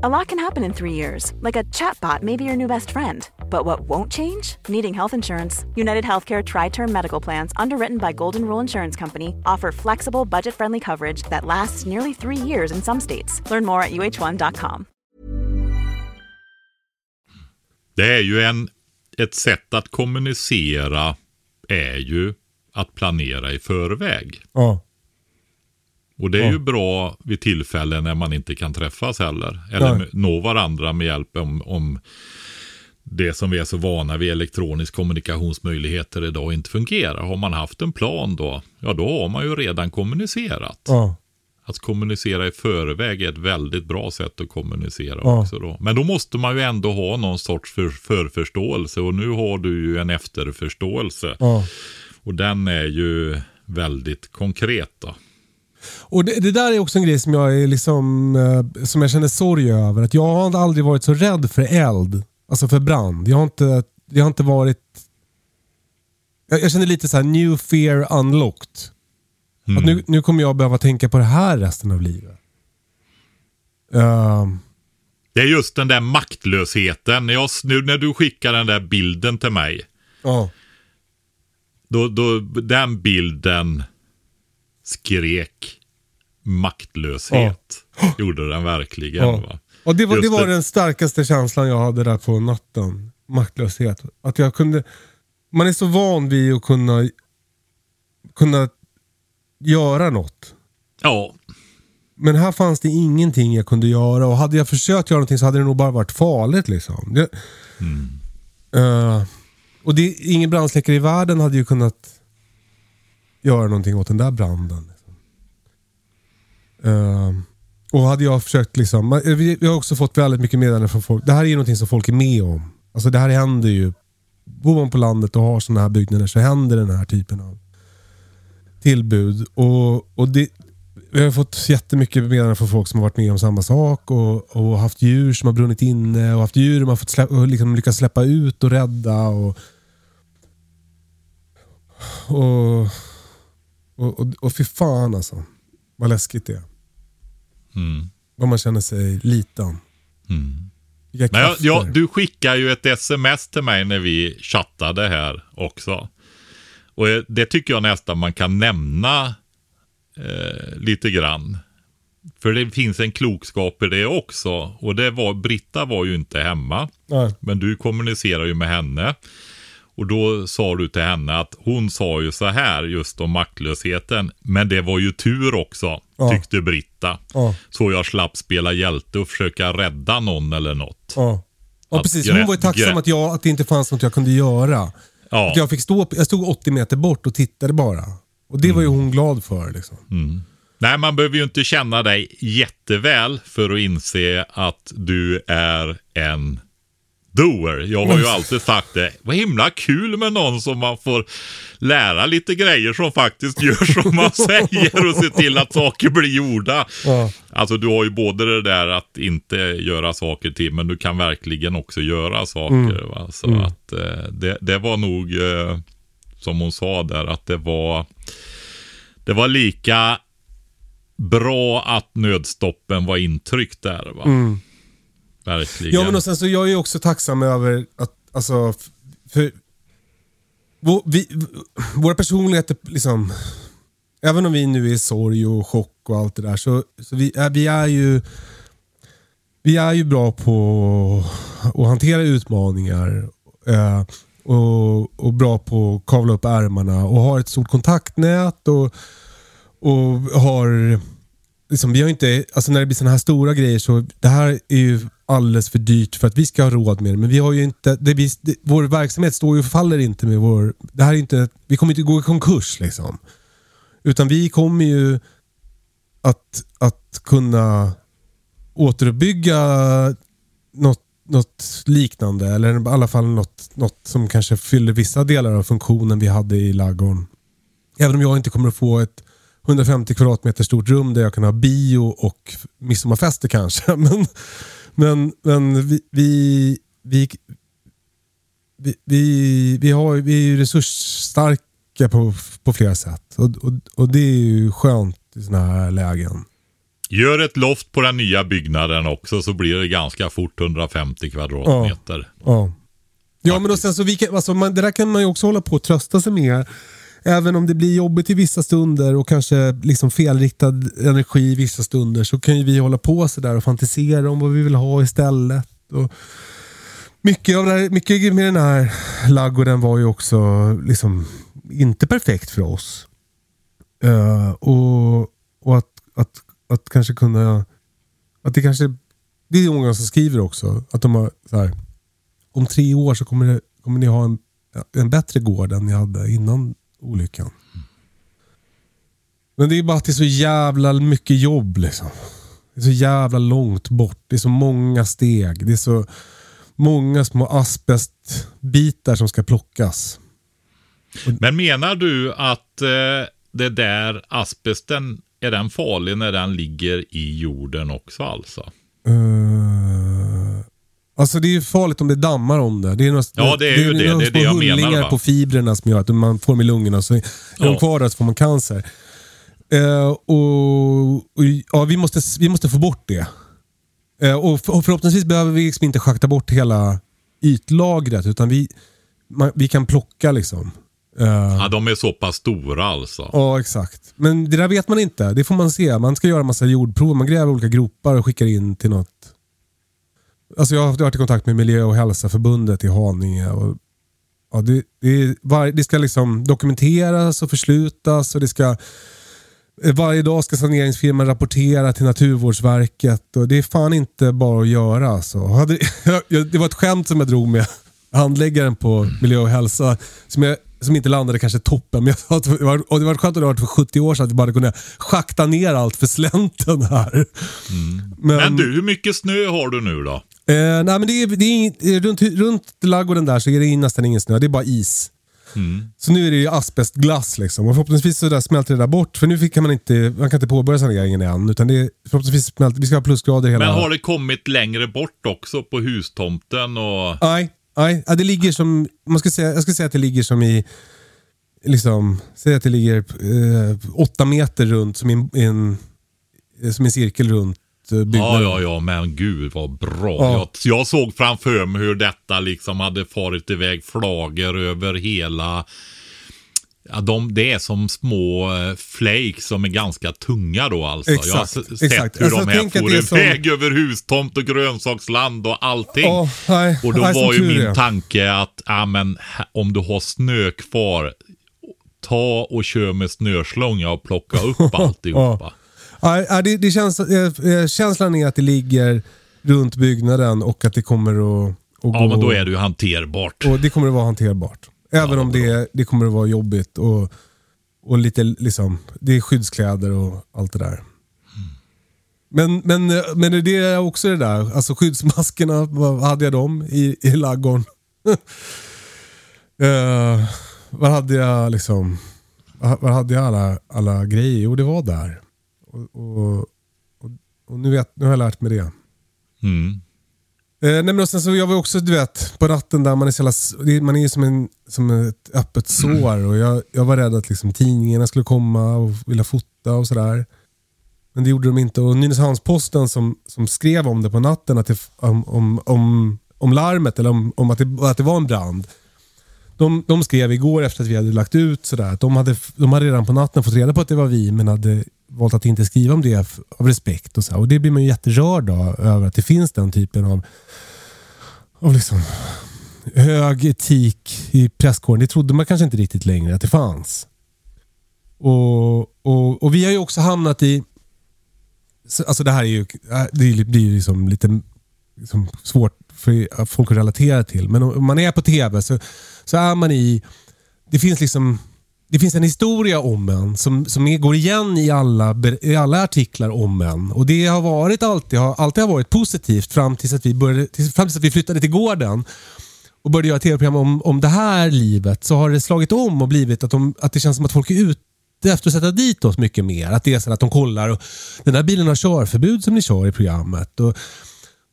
A lot can happen in three years, like a chatbot may be your new best friend. But what won't change? Needing health insurance. United Healthcare Tri Term Medical Plans, underwritten by Golden Rule Insurance Company, offer flexible, budget friendly coverage that lasts nearly three years in some states. Learn more at uh1.com. Det är ju en, ett sätt att kommunicera är ju att planera i förväg. Ja. Och det är Ja. ju bra vid tillfällen när man inte kan träffas heller. Eller Nej. nå varandra med hjälp om, om det som vi är så vana vid elektronisk kommunikationsmöjligheter idag inte fungerar. Har man haft en plan då, ja då har man ju redan kommunicerat. Ja. Att kommunicera i förväg är ett väldigt bra sätt att kommunicera Ja. också då. Men då måste man ju ändå ha någon sorts för, förförståelse och nu har du ju en efterförståelse. ja. Och den är ju väldigt konkret då. Och det, det där är också en grej som jag, är liksom, eh, som jag känner sorg över. Att jag har aldrig varit så rädd för eld. Alltså för brand. Jag har inte, jag har inte varit... Jag, jag känner lite så här new fear unlocked. Att nu, nu kommer jag behöva tänka på det här resten av livet. Ehm, Det är just den där maktlösheten. Jag, nu när du skickar den där bilden till mig. ja. Då, då, den bilden skrek maktlöshet. Gjorde den verkligen. Ja. Va? Och det var, det var det. den starkaste känslan jag hade där på natten. Maktlöshet. Att jag kunde... Man är så van vid att kunna, kunna göra något. Ja, Men här fanns det ingenting jag kunde göra och hade jag försökt göra någonting så hade det nog bara varit farligt. liksom. Det, Eh, och det, ingen brandsläckare i världen hade ju kunnat göra någonting åt den där branden. Ehm, och hade jag försökt liksom, eh, vi, vi har också fått väldigt mycket meddelanden från folk. Det här är ju någonting som folk är med om. Alltså det här händer ju. Bor man på landet och har sådana här byggnader så händer den här typen av tillbud. Och, och det, vi har fått jättemycket meddelanden från folk som har varit med om samma sak och, och haft djur som har brunnit inne och haft djur man har fått släppa, liksom lyckats släppa ut och rädda. Och, och, och, och, och fy fan alltså. Vad läskigt det är. Mm. Vad man känner sig liten. Vilka Men jag, ja, du skickar ju ett sms till mig när vi chattade här också. Och det tycker jag nästan man kan nämna eh, lite grann. För det finns en klokskap i det också. Och det var, Britta var ju inte hemma. Nej. Men du kommunicerar ju med henne. Och då sa du till henne att hon sa ju så här just om maktlösheten. Men det var ju tur också, Ja. tyckte Britta. Ja. Så jag slapp spela hjälte och försöka rädda någon eller något. Ja. Ja, precis. Hon var ju tacksam att, jag, att det inte fanns något jag kunde göra. Ja. Att jag, fick stå, jag stod 80 meter bort och tittade bara. Och det var ju hon glad för. Liksom. Nej, man behöver ju inte känna dig jätteväl för att inse att du är en doer. Jag har ju alltid sagt det. Vad himla kul med någon som man får lära lite grejer som faktiskt gör <laughs> som man säger och se till att saker blir gjorda. Ja. Alltså du har ju både det där att inte göra saker till, men du kan verkligen också göra saker. Va? Så att eh, det, det var nog, eh, som hon sa där, att det var, det var lika bra att nödstoppen var intryckt där. Va? Verkligen. Ja men och sen så jag är ju också tacksam över att, alltså, för vår, vi, våra personligheter liksom, även om vi nu är i sorg och chock och allt det där så, så vi, är, vi är ju vi är ju bra på att hantera utmaningar eh, och, och bra på att kavla upp ärmarna och har ett stort kontaktnät och, och har liksom, vi har inte, alltså när det blir sådana här stora grejer så det här är ju alldeles för dyrt för att vi ska ha råd med det. Men vi har ju inte, det, vi, det, vår verksamhet står ju och faller inte med vår, det här är inte, vi kommer inte gå i konkurs liksom. Utan vi kommer ju att, att kunna återuppbygga något, något liknande. Eller i alla fall något, något som kanske fyller vissa delar av funktionen vi hade i ladugården. Även om jag inte kommer att få ett 150 kvadratmeter stort rum där jag kan ha bio och midsommarfester kanske. <laughs> Men, men, men vi, vi, vi, vi, vi, har, vi är ju resursstarka på, på flera sätt. Och, och, och det är ju skönt i sådana här lägen. Gör ett loft på den nya byggnaden också så blir det ganska fort 150 kvadratmeter. Ja, ja men och sen så vi kan, alltså man, det där kan man ju också hålla på och trösta sig med. Även om det blir jobbigt i vissa stunder och kanske liksom felriktad energi i vissa stunder så kan ju vi hålla på sådär och fantisera om vad vi vill ha istället. Och mycket, av det här, mycket med den här laggården var ju också liksom inte perfekt för oss. Uh, och, och att, att, att kanske kunna... Att det kanske... Det är många som skriver också. Att de har så här, Om tre år så kommer, det, kommer ni ha en, en bättre gård än ni hade innan olyckan. Men det är bara att det är så jävla mycket jobb liksom. Det är så jävla långt bort. Det är så många steg. Det är så många små asbestbitar som ska plockas. Men menar du att eh, det där asbesten, är den farlig när den ligger i jorden också alltså? Uh, alltså det är farligt om det dammar om det. Det är några, ja, det är ju det. Det är det, det jag menar. Va? på fibrerna som gör att man får dem i lungorna. Så är ja. de kvar där så får man cancer. Uh, och, och, ja, vi, måste, vi måste få bort det. Uh, och, för, och förhoppningsvis behöver vi liksom inte schakta bort hela ytlagret. Utan vi, man, vi kan plocka liksom. Uh, ja, de är så pass stora alltså. Ja, exakt. Men det där vet man inte. Det får man se. Man ska göra massa jordprov. Man gräver olika gropar och skickar in till något. Alltså jag har varit i kontakt med Miljö och hälsoförbundet i Haninge. Och, ja, det, det, var, det ska liksom dokumenteras och förslutas och det ska varje dag ska saneringsfirman rapportera till Naturvårdsverket. Och det är fan inte bara att göra. Alltså. <laughs> Det var ett skämt som jag drog med handläggaren på miljö och hälsa. Som jag som inte landade kanske toppen. Men jag, det, var, och det var skönt att det var för 70 år sedan att vi bara kunde schakta ner allt för slänten här. Mm. Men, men, du, hur mycket snö har du nu då? Eh, nej, men det är, det är, runt, runt laggården där så är det nästan ingen snö. Det är bara is. Mm. Så nu är det ju asbestglass liksom. Och förhoppningsvis så där smälter det där bort. För nu kan man inte, man kan inte påbörja saneringen än. Utan det är, förhoppningsvis smälter, vi ska ha plusgrader hela... Men har det kommit längre bort också på hustomten? Och... Nej, Nej, det ligger som, man ska säga, jag ska säga att det ligger som i, liksom, säg att det ligger eh, åtta meter runt som en, en, som en cirkel runt eh, byggnaden. Ja, ja, ja, men gud vad bra. Ja. Jag, jag, såg framför mig hur detta liksom hade farit iväg flagor över hela Ja, de, det är som små uh, flakes som är ganska tunga då alltså. Exakt, jag har sett exakt. hur alltså, de här for iväg som... över hustomt och grönsaksland och allting. Oh, nej, och då nej, var ju min det. tanke att, ja men om du har snö kvar, ta och kör med snöslunga och plocka upp <laughs> alltihopa. Ja, det, det känns, äh, känslan är att det ligger runt byggnaden och att det kommer att, att Ja, gå, men då är det ju hanterbart. Och det kommer att vara hanterbart. Även ja, om det, det kommer att vara jobbigt och, och lite liksom, det är skyddskläder och allt det där. Men, men, men det är också det där, alltså skyddsmaskerna, vad hade jag dem i, i laggården? <laughs> uh, vad hade jag liksom, vad hade jag alla, alla grejer? Jo, det var där. Och, och, och, och nu, vet, nu har jag lärt mig det. Mm. Eh, nej men sen så jag var också, du vet, på ratten där man är, så jävla, man är som, en, som ett öppet sår. Och jag, jag var rädd att liksom, tidningarna skulle komma och vilja fota och sådär. Men det gjorde de inte. Och Nynäshamns-Posten som, som skrev om det på natten, att det, om, om, om, om larmet eller om, om att, det, att det var en brand. De, de skrev igår efter att vi hade lagt ut sådär, att de hade, de hade redan på natten fått reda på att det var vi, men hade valt att inte skriva om det av respekt. Och, så. och Det blir man ju jätterörd av, över att det finns den typen av, av liksom, hög etik i presskåren. Det trodde man kanske inte riktigt längre att det fanns. Och, och, och vi har ju också hamnat i... Alltså det här är ju, det blir ju liksom lite liksom svårt för folk att relatera till. Men om man är på tv så, så är man i... Det finns liksom det finns en historia om en som, som går igen i alla, i alla artiklar om en. Och det har varit alltid, har, alltid har varit positivt fram tills att vi, började, tills, fram tills att vi flyttade till gården och började göra tv-program om, om det här livet så har det slagit om och blivit att, de, att det känns som att folk är ute efter att sätta dit oss mycket mer. Att det är så att de kollar och den här bilen har körförbud som ni kör i programmet. Och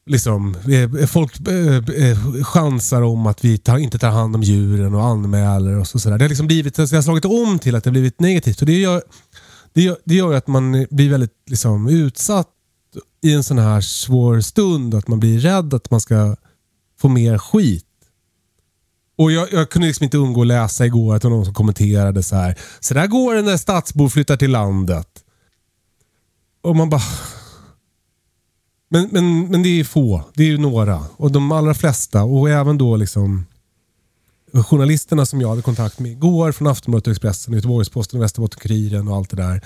liksom, eh, eh, folk eh, chansar om att vi tar, inte tar hand om djuren och anmäler oss och sådär. Det har liksom blivit, det har slagit om till att det har blivit negativt. Och det gör, det gör, det gör ju att man blir väldigt liksom, utsatt i en sån här svår stund. Att man blir rädd att man ska få mer skit. Och jag, jag kunde liksom inte undgå att läsa igår att det var någon som kommenterade så här. Så där går det när stadsbor flyttar till landet. Och man bara... Men, men, men det är få. Det är ju några. Och de allra flesta och även då liksom journalisterna som jag hade kontakt med igår från Aftonbladet och Expressen, Göteborgs-Posten och Västerbotten-Kuriren och allt det där.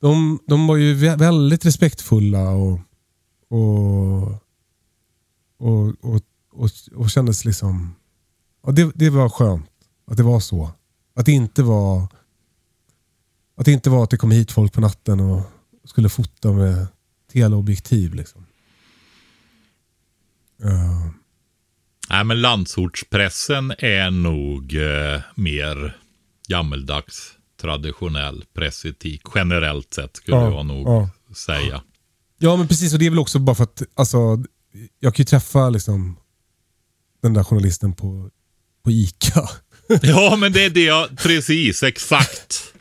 De, de var ju väldigt respektfulla och, och, och, och, och, och kändes liksom... Ja, det, det var skönt att det var så. Att det inte var att det inte var att det kom hit folk på natten och skulle fota med teleobjektiv. Liksom. Ja. Nej, men landsortspressen är nog eh, mer gammeldags traditionell pressetik. Generellt sett skulle Ja, jag nog ja. säga. Ja men precis och det är väl också bara för att alltså, jag kan ju träffa liksom, den där journalisten på, på ICA. <laughs> Ja, men det är det jag, precis, exakt. <laughs>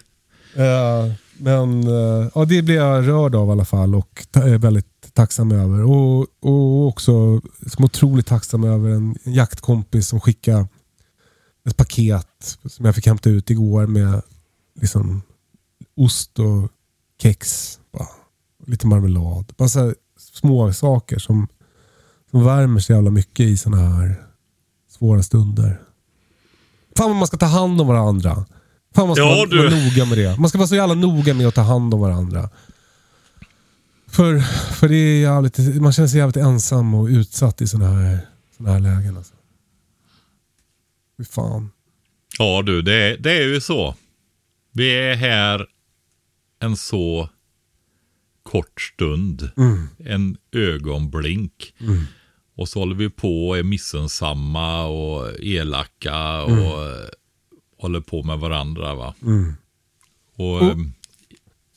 Eh, men eh, ja, det blir jag rörd av i alla fall och är eh, väldigt tacksam över. Och, och också som otroligt tacksam över en, en jaktkompis som skickade ett paket som jag fick hämta ut igår med liksom, ost och kex. Bara. Lite marmelad. Bara så här små saker som, som värmer så jävla mycket i sådana här svåra stunder. Fan vad man ska ta hand om varandra. Fan man ska Ja, vara, du. vara noga med det. Man ska vara så jävla noga med att ta hand om varandra. För, för det är jävligt, man känner sig jävligt ensam och utsatt i sådana här, såna här lägen. Alltså. Fy fan. Ja du, det, det är ju så. Vi är här en så kort stund. En ögonblink. Och så håller vi på och är missunnsamma och elaka och eh, håller på med varandra. va. Och, Och- ehm,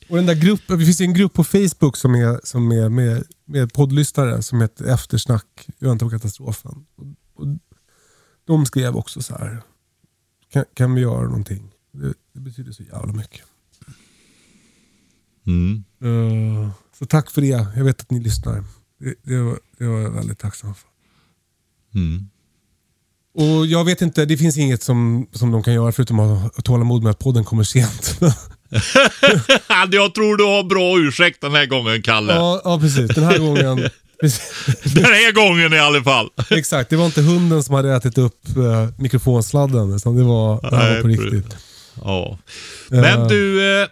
Och den där gruppen, det finns en grupp på Facebook som är, som är med, med poddlyssnare som heter Eftersnack, i väntan på katastrofen. Och, och de skrev också så här. Kan, kan vi göra någonting? Det, det betyder så jävla mycket. mm. Eh, så tack för det. Jag vet att ni lyssnar. Det, det, var, det var jag väldigt tacksam för. Mm. Och jag vet inte, det finns inget som, som de kan göra förutom att ha tålamod med att podden kommer sent. <laughs> jag tror du har bra ursäkt den här gången, Kalle. ja, ja, precis. Den här gången. <laughs> Den här gången i alla fall. <laughs> Exakt, det var inte hunden som hade ätit upp uh, mikrofonsladden. Utan det var, det här var på riktigt. Ja. Men Ja. du, eh,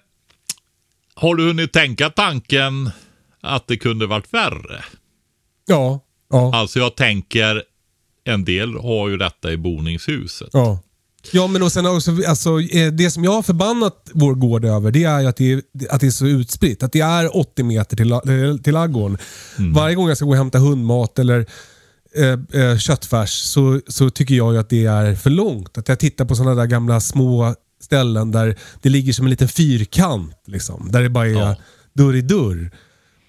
har du hunnit tänka tanken att det kunde varit värre? Ja, ja, Alltså jag tänker, en del har ju detta i boningshuset. ja. Ja, men och sen också, alltså, eh, det som jag har förbannat vår gård över, det är ju att det är, att det är så utspritt. Att det är 80 meter till, till ladugården. Varje gång jag ska gå och hämta hundmat eller eh, eh, köttfärs så, så tycker jag ju att det är för långt. Att jag tittar på sådana där gamla små ställen där det ligger som en liten fyrkant. Liksom, där det bara är Ja. dörr i dörr.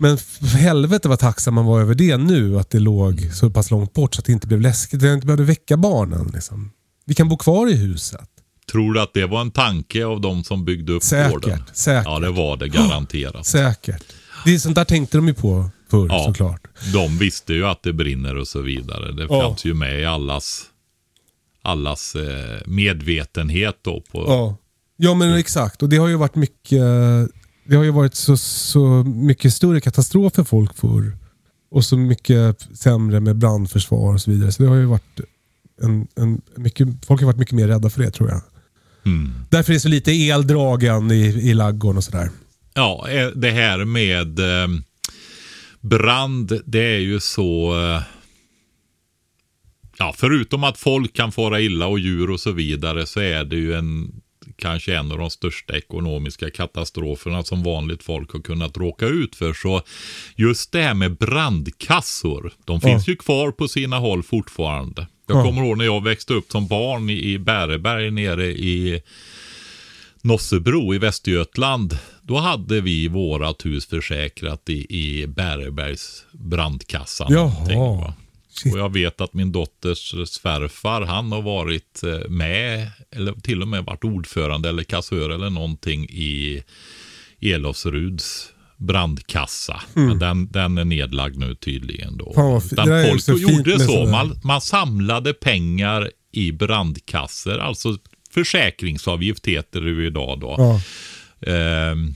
Men för helvete vad tacksam man var över det nu, att det låg så pass långt bort så att det inte blev läskigt. Att jag inte behövde väcka barnen. Liksom. Vi kan bo kvar i huset. Tror du att det var en tanke av de som byggde upp Säkert, gården? säkert. Ja, det var det garanterat. <gasps> Säkert. Det är sånt där tänkte de ju på förr Ja. såklart. De visste ju att det brinner och så vidare. Det Ja. fanns ju med i allas, allas eh, medvetenhet då. På, Ja. ja, men exakt. Och det har ju varit mycket det har ju varit så, så mycket större katastrof för folk förr. Och så mycket sämre med brandförsvar och så vidare. Så det har ju varit en, en mycket, folk har varit mycket mer rädda för det tror jag. Mm. Därför är det så lite eldragen i, i laggården och sådär. Ja, eh, det här med eh, brand, det är ju så... Eh, ja, förutom att folk kan fara illa och djur och så vidare så är det ju en kanske en av de största ekonomiska katastroferna som vanligt folk har kunnat råka ut för. Så just det här med brandkassor, de finns ju kvar på sina håll fortfarande. Jag Ja. kommer ihåg när jag växte upp som barn i, i Bäreberg nere i Nossebro i Västergötland. Då hade vi vårat hus försäkrat i, i Bärebergs brandkassa. Jaha. Och jag vet att min dotters svärfar, han har varit eh, med, eller till och med varit ordförande eller kassör eller någonting i Elofsruds brandkassa. Men den, den är nedlagd nu tydligen då. Mm. Fi- Utan folk så gjorde så. Man, man samlade pengar i brandkassor, alltså försäkringsavgift heter det ju idag då. Ja. Ehm,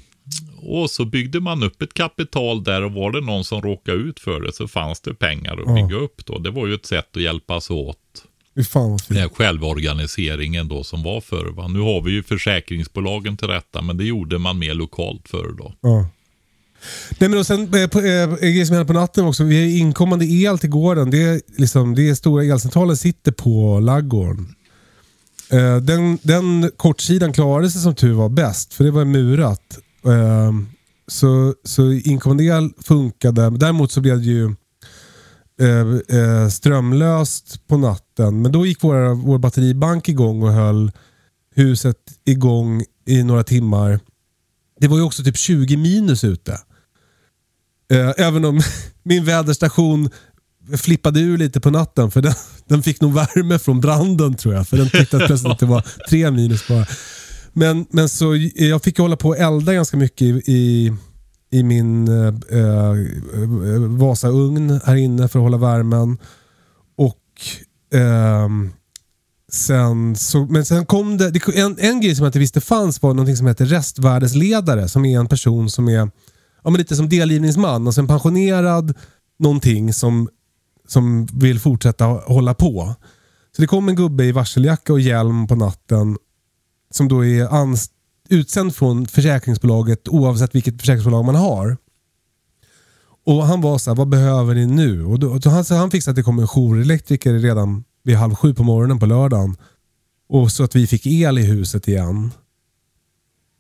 och så byggde man upp ett kapital där och var det någon som råkade ut för det så fanns det pengar att Ja. bygga upp då. Det var ju ett sätt att hjälpas åt. Fan Den här självorganiseringen då som var förr. Va? Nu har vi ju försäkringsbolagen till rätta men det gjorde man mer lokalt förr då. Ja. Nej men och sen eh, på, eh, som händer på natten också. Vi har inkommande el till gården. Det är, liksom, det är stora elcentralen sitter på laggården. Eh, den, den kortsidan klarade sig som tur var bäst. För det var murat. Ehm, så, så inkommande el funkade. Däremot så blev det ju eh, eh, strömlöst på natten. Men då gick våra, vår batteribank igång och höll huset igång i några timmar. Det var ju också typ 20 minus ute. Eh, även om <laughs> min väderstation flippade ur lite på natten för den, den fick nog värme från branden tror jag. För den tyckte att plötsligt att det var tre minus bara. Men, men så jag fick hålla på och elda ganska mycket i, i, i min eh, eh Vasaugn här inne för att hålla värmen. Och eh, Sen så, men sen kom det, det en, en grej som jag inte visste fanns var någonting som heter restvärdesledare. Som är en person som är ja, men lite som delgivningsman. Alltså en pensionerad någonting som, som vill fortsätta hålla på. Så det kom en gubbe i varseljacka och hjälm på natten. Som då är utsänd från försäkringsbolaget oavsett vilket försäkringsbolag man har. Och han var så här, vad behöver ni nu? Och då, han, så han fixade att det kom en jourelektriker redan vid halv sju på morgonen på lördagen. Och så att vi fick el i huset igen.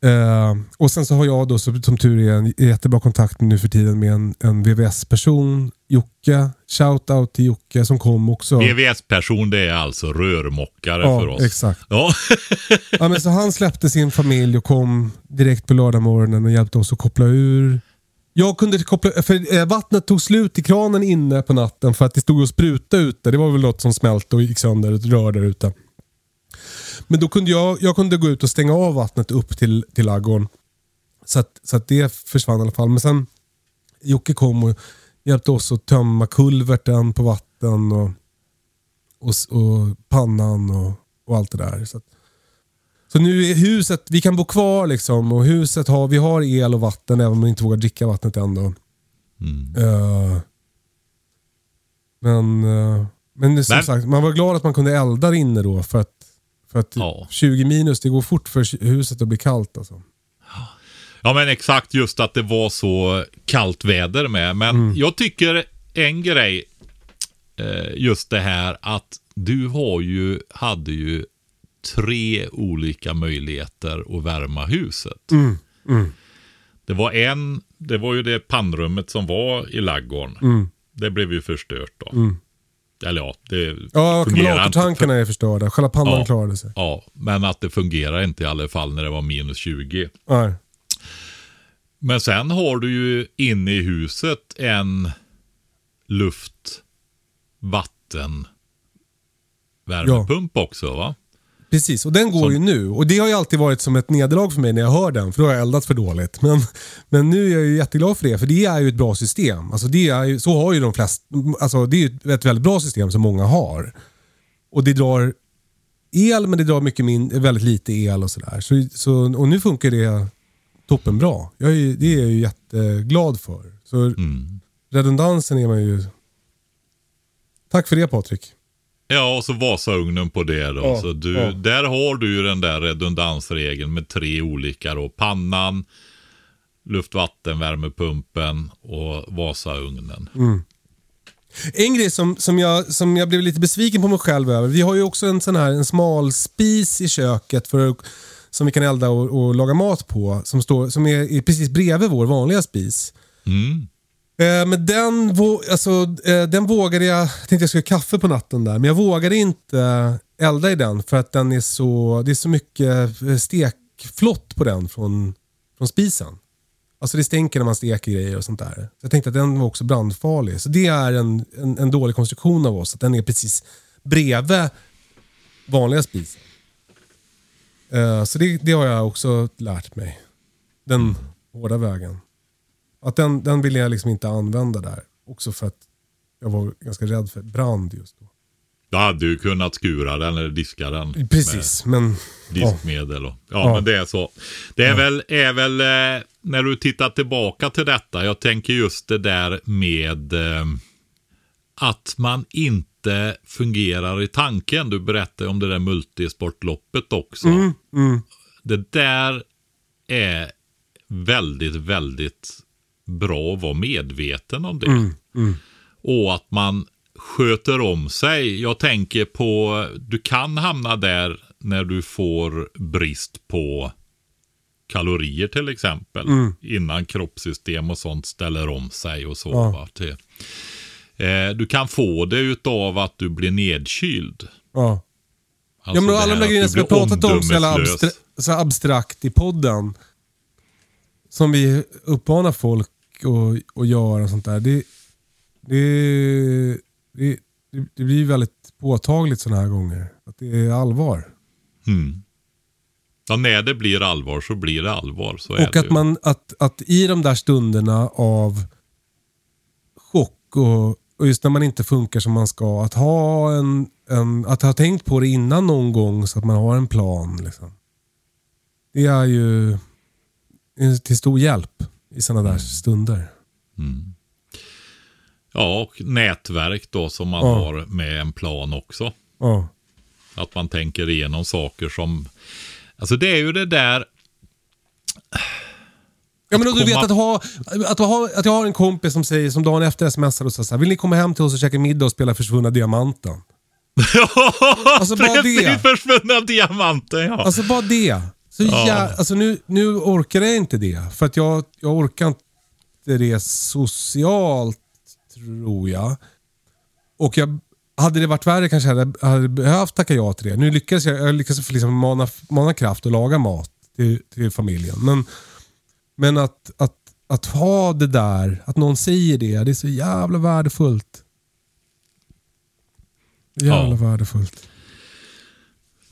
Eh, och sen så har jag då som, som tur är en jättebra kontakt nu för tiden med en, en VVS-person, Jocke. Shout-out till Jocke som kom också. VVS-person det är alltså rörmokare Ja, för oss. exakt. Ja, <laughs> Ja, men så han släppte sin familj och kom direkt på lördagmorgonen och hjälpte oss att koppla ur. Jag kunde koppla, för eh, vattnet tog slut i kranen inne på natten för att det stod och spruta ute. Det var väl något som smälte och gick sönder, ett rör där ute. Men då kunde jag, jag kunde gå ut och stänga av vattnet upp till, till ladugården. Så att, så att det försvann i alla fall. Men sen Jocke kom och hjälpte oss att tömma kulverten på vatten och, och, och pannan och, och allt det där. Så, att, så nu är huset, vi kan bo kvar liksom och huset har, vi har el och vatten även om vi inte vågar dricka vattnet än då. Eh, men, eh, men som Men- sagt, man var glad att man kunde elda inne då för att, för att Ja. 20 minus, det går fort för huset att bli kallt alltså. Ja men exakt just att det var så kallt väder med. Men jag tycker en grej, eh, just det här att du har ju, hade ju tre olika möjligheter att värma huset. Det var en, det var ju det pannrummet som var i laggården. Det blev ju förstört då. Eller ja, det Ja, ackumulatortankarna är förstörda. Själva pannan Ja. klarade sig. Ja, men att det fungerar inte i alla fall när det var minus 20. Nej. Men sen har du ju inne i huset en luft, vatten, värmepump också va? Precis, och den går Som- ju nu. Och det har ju alltid varit som ett nederlag för mig när jag hör den, för då har jag eldat för dåligt. Men, men nu är jag ju jätteglad för det, för det är ju ett bra system. Alltså det är ju, så har ju de flesta, alltså det är ju ett väldigt bra system som många har. Och det drar el, men det drar mycket min, väldigt lite el och sådär. Så, så, och nu funkar det toppenbra. Jag är, det är jag ju jätteglad för. Så Mm. redundansen är man ju... Tack för det Patrik. Ja, och så Vasaugnen på det då. Ja, så du, ja. Där har du ju den där redundansregeln med tre olika då. Pannan, luft, vatten, värmepumpen och Vasaugnen. En grej som, som, jag, som jag blev lite besviken på mig själv över. Vi har ju också en sån här en smal spis i köket för att som vi kan elda och, och laga mat på. Som, står, som är, är precis bredvid vår vanliga spis. Mm. Eh, men den, alltså, eh, den vågade jag, jag tänkte jag skulle ha kaffe på natten där, men jag vågade inte elda i den för att den är så, det är så mycket eh, stekflott på den från, från spisen. Alltså det stänker när man steker grejer och sånt där. Så jag tänkte att den var också brandfarlig. Så det är en, en, en dålig konstruktion av oss, att den är precis bredvid vanliga spisen. Eh, så det, det har jag också lärt mig. Den hårda vägen. Att den, den ville jag liksom inte använda där. Också för att jag var ganska rädd för brand just då. Du hade ju kunnat skura den eller diska den. Precis, men... Med Ja. diskmedel och, ja, Ja. men det är så. Det är väl, är väl eh, när du tittar tillbaka till detta. Jag tänker just det där med eh, att man inte fungerar i tanken. Du berättade om det där multisportloppet också. Det där är väldigt, väldigt bra att vara medveten om det. Och att man sköter om sig. Jag tänker på, du kan hamna där när du får brist på kalorier till exempel. Innan kroppssystem och sånt ställer om sig och så. Ja. Eh, du kan få det utav att du blir nedkyld. Ja. Alltså ja men alla de där grejerna som vi har pratat om så, jävla abstra- så abstrakt i podden. Som vi uppmanar folk att, att göra och sånt där. Det, det, det, det, blir väldigt påtagligt sådana här gånger. Att det är allvar. Mm. Ja, när det blir allvar så blir det allvar. Så Och att man att, att i de där stunderna av chock och, och just när man inte funkar som man ska. Att ha en, en att ha tänkt på det innan någon gång så att man har en plan. Liksom. Det är ju till stor hjälp i sådana där stunder. Ja, och nätverk då som man Ja. har med en plan också. Ja. Att man tänker igenom saker som... Alltså det är ju det där... Ja, men och du vet att, ha, att, ha, att jag har en kompis som säger som dagen efter smsar och säger så här, vill ni komma hem till oss och käka middag och spela Försvunna Diamanten? <laughs> Alltså, bara det. försvunna diamanten ja. Alltså bara det. Så Ja. jä- alltså nu, nu orkar jag inte det. För att jag, jag orkar inte det socialt, tror jag. Och jag, hade det varit värre kanske jag hade, hade behövt tacka ja till det. Nu lyckades jag, jag lyckades liksom mana, mana kraft och laga mat till, till familjen. Men, men att, att, att ha det där, att någon säger det, det är så jävla värdefullt. Jävla värdefullt.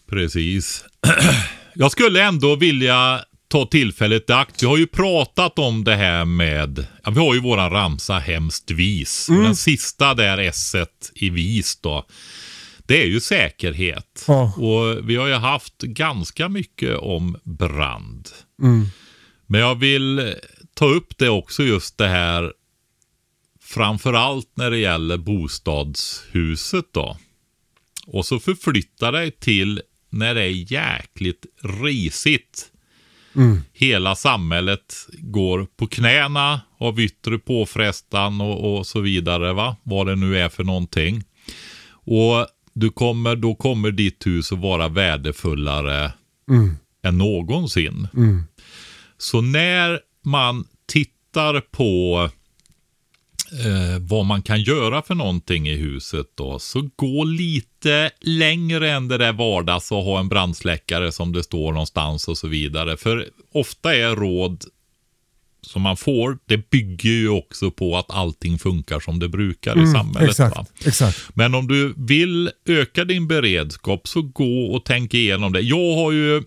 Precis. <clears throat> Jag skulle ändå vilja ta tillfället i akt. Vi har ju pratat om det här med, ja, vi har ju våran ramsa hemskt vis. Mm. Den sista där s i vis då. Det är ju säkerhet. Ja. Och vi har ju haft ganska mycket om brand. Mm. Men jag vill ta upp det också just det här framförallt när det gäller bostadshuset då. Och så förflytta dig till när det är jäkligt risigt. Hela samhället går på knäna av yttre påfrestan och, och så vidare. va Vad det nu är för någonting. Och du kommer, då kommer ditt hus att vara värdefullare än någonsin. Så när man tittar på eh, vad man kan göra för någonting i huset då, så gå lite längre än det där vardags och ha en brandsläckare som det står någonstans och så vidare. För ofta är råd som man får, det bygger ju också på att allting funkar som det brukar i samhället. Exakt, exakt. Men om du vill öka din beredskap så gå och tänk igenom det. Jag har ju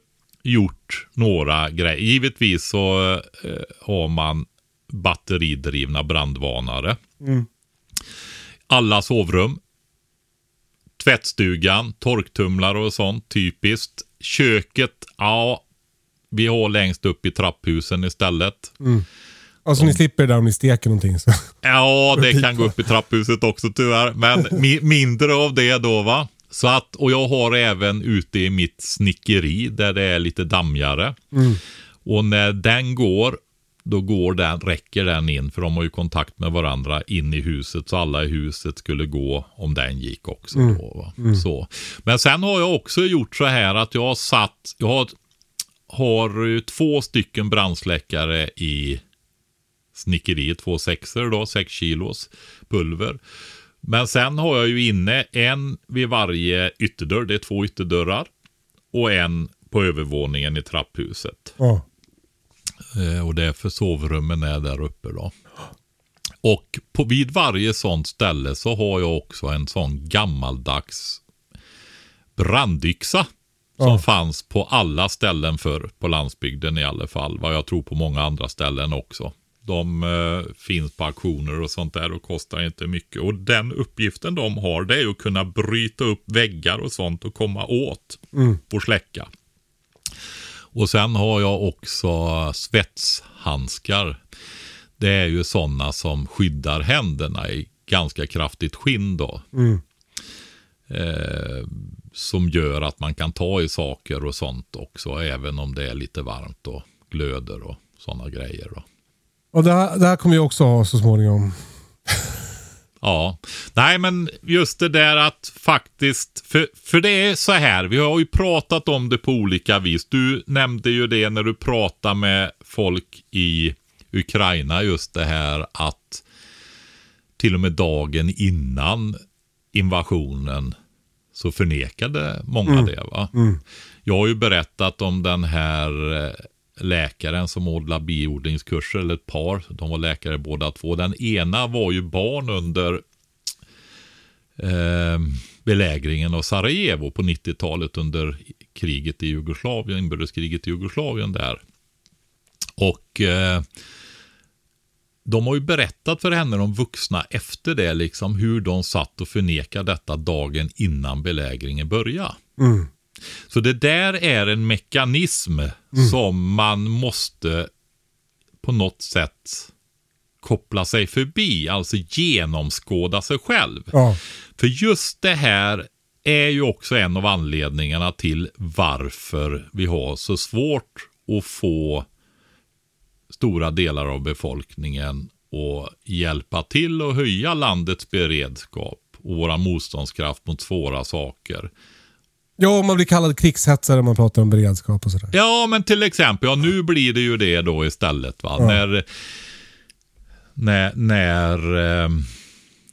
gjort några grejer. Givetvis så eh, har man batteridrivna brandvarnare. Alla sovrum. Tvättstugan, torktumlare och sånt, typiskt. Köket, ja, vi har längst upp i trapphusen istället. Alltså ni slipper det där om ni steker någonting. Så. Ja, det <laughs> kan gå upp i trapphuset också tyvärr. Men mi mindre av det då va. Så att, och jag har även ute i mitt snickeri där det är lite dammigare. Och när den går, då går den, räcker den in, för de har ju kontakt med varandra in i huset. Så alla i huset skulle gå om den gick också. Då, va? Så. Men sen har jag också gjort så här att jag har satt, jag har har två stycken brandsläckare i snickeriet, två sexer då, sex kilos pulver. Men sen har jag ju inne en vid varje ytterdörr, det är två ytterdörrar. Och en på övervåningen i trapphuset. Ja. Eh, och det är för sovrummen är där uppe då. Och på, vid varje sånt ställe så har jag också en sån gammaldags brandyxa. Som Ja. fanns på alla ställen för på landsbygden i alla fall. Vad jag tror på många andra ställen också. De eh, finns på auktioner och sånt där och kostar inte mycket. Och den uppgiften de har det är att kunna bryta upp väggar och sånt och komma åt och släcka. Och sen har jag också svetshandskar. Det är ju sådana som skyddar händerna i ganska kraftigt skinn då. Eh, som gör att man kan ta i saker och sånt också, även om det är lite varmt och glöder och sådana grejer. Då. Och det här, det här kommer jag också ha så småningom. Ja, nej men just det där att faktiskt, för, för det är så här, vi har ju pratat om det på olika vis. Du nämnde ju det när du pratade med folk i Ukraina, just det här att till och med dagen innan invasionen så förnekade många det. va. Jag har ju berättat om den här eh, läkaren som ordnade biodlingskurser, eller ett par. De var läkare båda två. Den ena var ju barn under eh, belägringen av Sarajevo på 90-talet under kriget i Jugoslavien, inbördeskriget i Jugoslavien där. Och eh, de har ju berättat för henne, de vuxna, efter det, liksom hur de satt och förnekade detta dagen innan belägringen började. Mm. Så det där är en mekanism som man måste på något sätt koppla sig förbi, alltså genomskåda sig själv. Ja. För just det här är ju också en av anledningarna till varför vi har så svårt att få stora delar av befolkningen att hjälpa till och höja landets beredskap och våra motståndskraft mot svåra saker. Ja, man blir kallad krigshetsare när man pratar om beredskap och sådär. Ja, men till exempel, ja nu blir det ju det då istället va. När, när, när eh,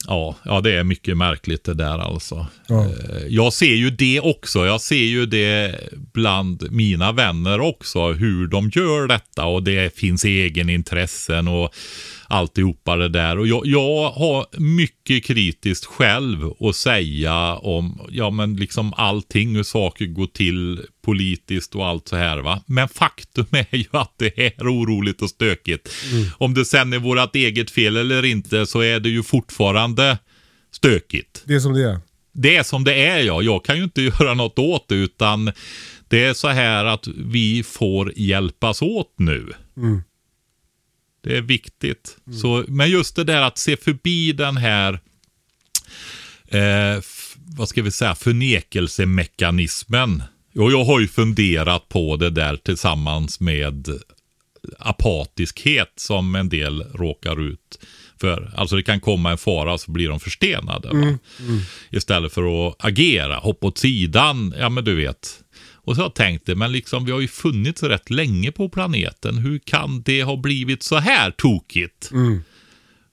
ja, ja, det är mycket märkligt det där alltså. Ja. Eh, Jag ser ju det också. Jag ser ju det bland mina vänner också, hur de gör detta och det finns egenintressen och alltihopa det där. Och jag, jag har mycket kritiskt själv att säga om, ja men liksom allting, hur saker går till politiskt och allt så här va. Men faktum <laughs> är ju att det är oroligt och stökigt. Om det sen är vårt eget fel eller inte så är det ju fortfarande stökigt. Det är som det är. Det är som det är ja. Jag kan ju inte <laughs> göra något åt det utan det är så här att vi får hjälpas åt nu. Det är viktigt. Så, men just det där att se förbi den här eh, vad ska vi säga, förnekelsemekanismen. Och jag har ju funderat på det där tillsammans med apatiskhet som en del råkar ut för. Alltså det kan komma en fara så blir de förstenade. Va? Istället för att agera, hoppa åt sidan, ja men du vet. Och så har jag tänkt det, men liksom vi har ju funnits rätt länge på planeten. Hur kan det ha blivit så här tokigt?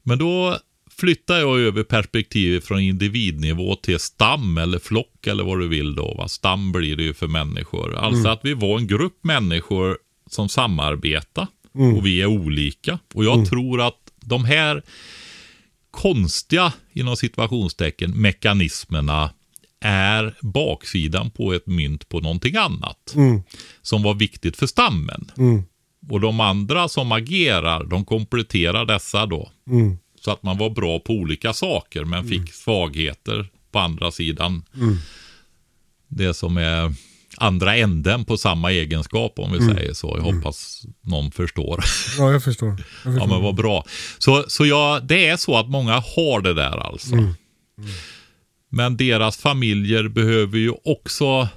Men då flyttar jag över perspektivet från individnivå till stam eller flock eller vad du vill då. Va? Stam blir det ju för människor. Alltså att vi var en grupp människor som samarbetar och vi är olika. Och jag tror att de här konstiga, inom situationstecken, mekanismerna är baksidan på ett mynt på någonting annat. Som var viktigt för stammen. Och de andra som agerar, de kompletterar dessa då. Så att man var bra på olika saker men fick svagheter på andra sidan. Det som är andra änden på samma egenskap om vi säger så. Jag hoppas någon förstår. Ja, jag förstår. Jag förstår. Ja men vad bra. Så, så ja, det är så att många har det där alltså. Men deras familjer behöver ju också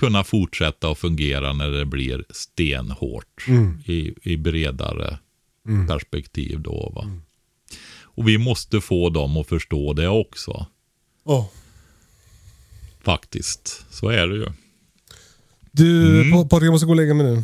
kunna fortsätta att fungera när det blir stenhårt i, i bredare perspektiv då. Va? Och vi måste få dem att förstå det också. Ja. Faktiskt. Så är det ju. Du, Mm. Pa- Patrik, jag måste gå och lägga mig nu.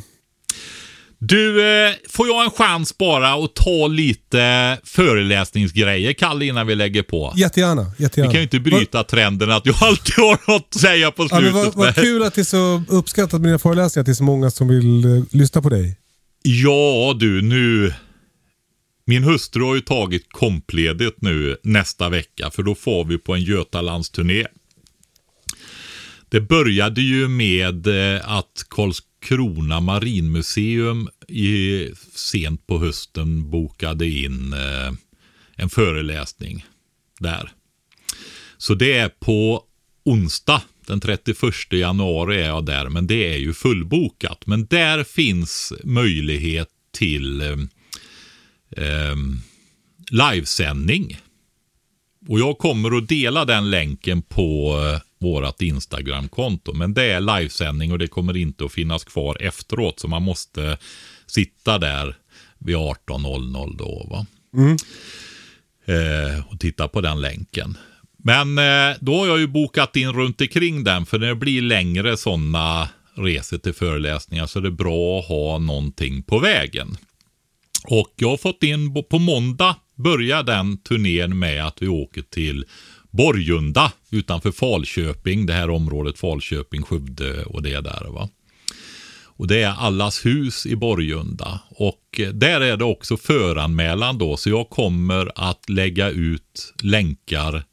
Du, eh, får jag en chans bara att ta lite föreläsningsgrejer, Kalle, innan vi lägger på? Jättegärna. Vi jättegärna. kan ju inte bryta trenden att jag alltid har något att säga på Ja, slutet. men vad, men- kul att det är så uppskattat med dina föreläsningar, att det är så många som vill eh, lyssna på dig. Ja du, nu... Min hustru har ju tagit kompledigt nu nästa vecka för då får vi på en Götalandsturné. Det började ju med eh, att Krona marinmuseum i, sent på hösten bokade in eh, en föreläsning där. Så det är på onsdag den 31 januari är jag där, men det är ju fullbokat. Men där finns möjlighet till eh, eh, livesändning. Och jag kommer att dela den länken på eh, vårat Instagramkonto. Men det är livesändning och det kommer inte att finnas kvar efteråt. Så man måste sitta där vid 18.00 då. Va? eh, och titta på den länken. Men eh, då har jag ju bokat in runt omkring den för det blir längre sådana resor till föreläsningar så det är bra att ha någonting på vägen. Och jag har fått in på måndag börjar den turnén med att vi åker till Borgunda utanför Falköping, det här området Falköping, Skövde och det där va. Och det är Allas hus i Borgunda. Och eh, där är det också föranmälan då. Så jag kommer att lägga ut länkar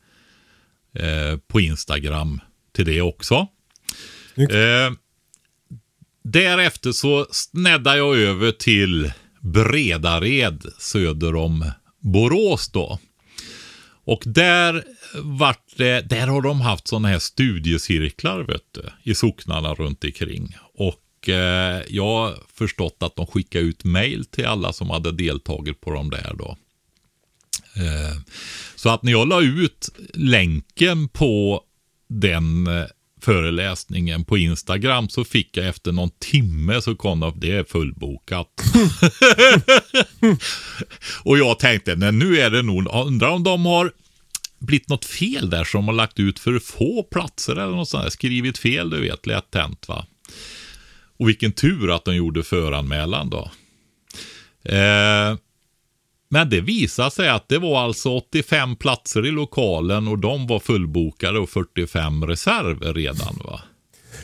eh, på Instagram till det också. Eh, därefter så sneddar jag över till Bredared söder om Borås då. Och där vart det, där har de haft sådana här studiecirklar vet du, i socknarna runt omkring. Och eh, jag har förstått att de skickade ut mail till alla som hade deltagit på de där då. Eh, så att när jag la ut länken på den eh, föreläsningen på Instagram så fick jag efter någon timme så kom det, det är fullbokat. <laughs> Och jag tänkte, nej, nu är det nog, undrar om de har blivit något fel där som har lagt ut för få platser eller något sånt där. Skrivit fel, du vet, lätt hänt va. Och vilken tur att de gjorde föranmälan då. Eh, men det visade sig att det var alltså 85 platser i lokalen och de var fullbokade och 45 reserver redan va.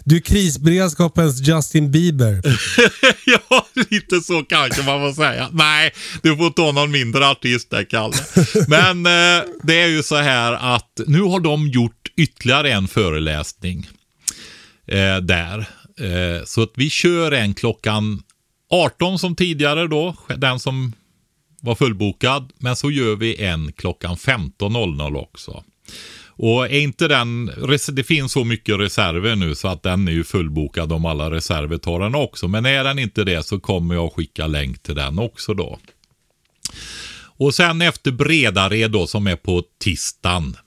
Du är krisberedskapens Justin Bieber. <laughs> ja, lite så kanske man får säga. Nej, du får ta någon mindre artist där, Kalle. Men eh, det är ju så här att nu har de gjort ytterligare en föreläsning eh, där. Eh, så att vi kör en klockan 18 som tidigare då, den som var fullbokad. Men så gör vi en klockan 15.00 också. Och är inte den, det finns så mycket reserver nu så att den är ju fullbokad om alla reserver tar den också. Men är den inte det så kommer jag skicka länk till den också då. Och sen efter Bredared då som är på tisdagen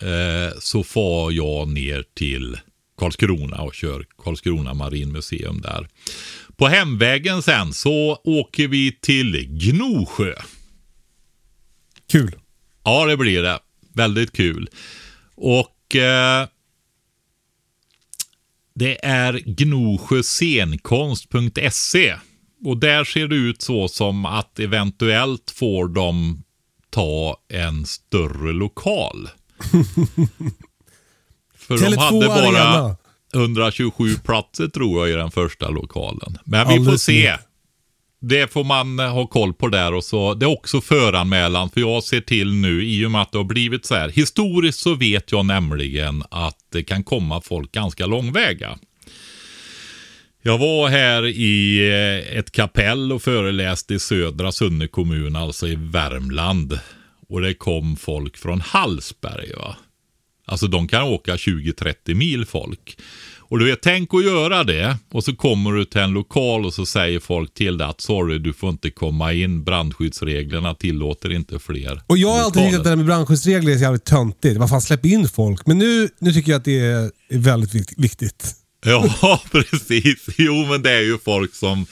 eh, så får jag ner till Karlskrona och kör Karlskrona marinmuseum där. På hemvägen sen så åker vi till Gnosjö. Kul. Ja, det blir det. Väldigt kul. Och eh, det är gnosjöscenkonst.se. Och där ser det ut så som att eventuellt får de ta en större lokal. <laughs> För de Tele2 hade bara Arena. 127 platser tror jag i den första lokalen. Men vi får Alldeles se. Det får man eh, ha koll på där och så. Det är också föranmälan för jag ser till nu i och med att det har blivit så här. Historiskt så vet jag nämligen att det kan komma folk ganska långväga. Jag var här i eh, ett kapell och föreläste i södra Sunne kommun, alltså i Värmland. Och det kom folk från Hallsberg. Va? Alltså de kan åka 20-30 mil folk. Och du vet, tänk att göra det. Och så kommer du till en lokal och så säger folk till dig att sorry, du får inte komma in. Brandskyddsreglerna tillåter inte fler Och jag har alltid tyckt att det där med brandskyddsregler är så jävligt töntigt. Vad fan, släpp in folk. Men nu, nu tycker jag att det är väldigt vikt- viktigt. Ja, <laughs> precis. Jo, men det är ju folk som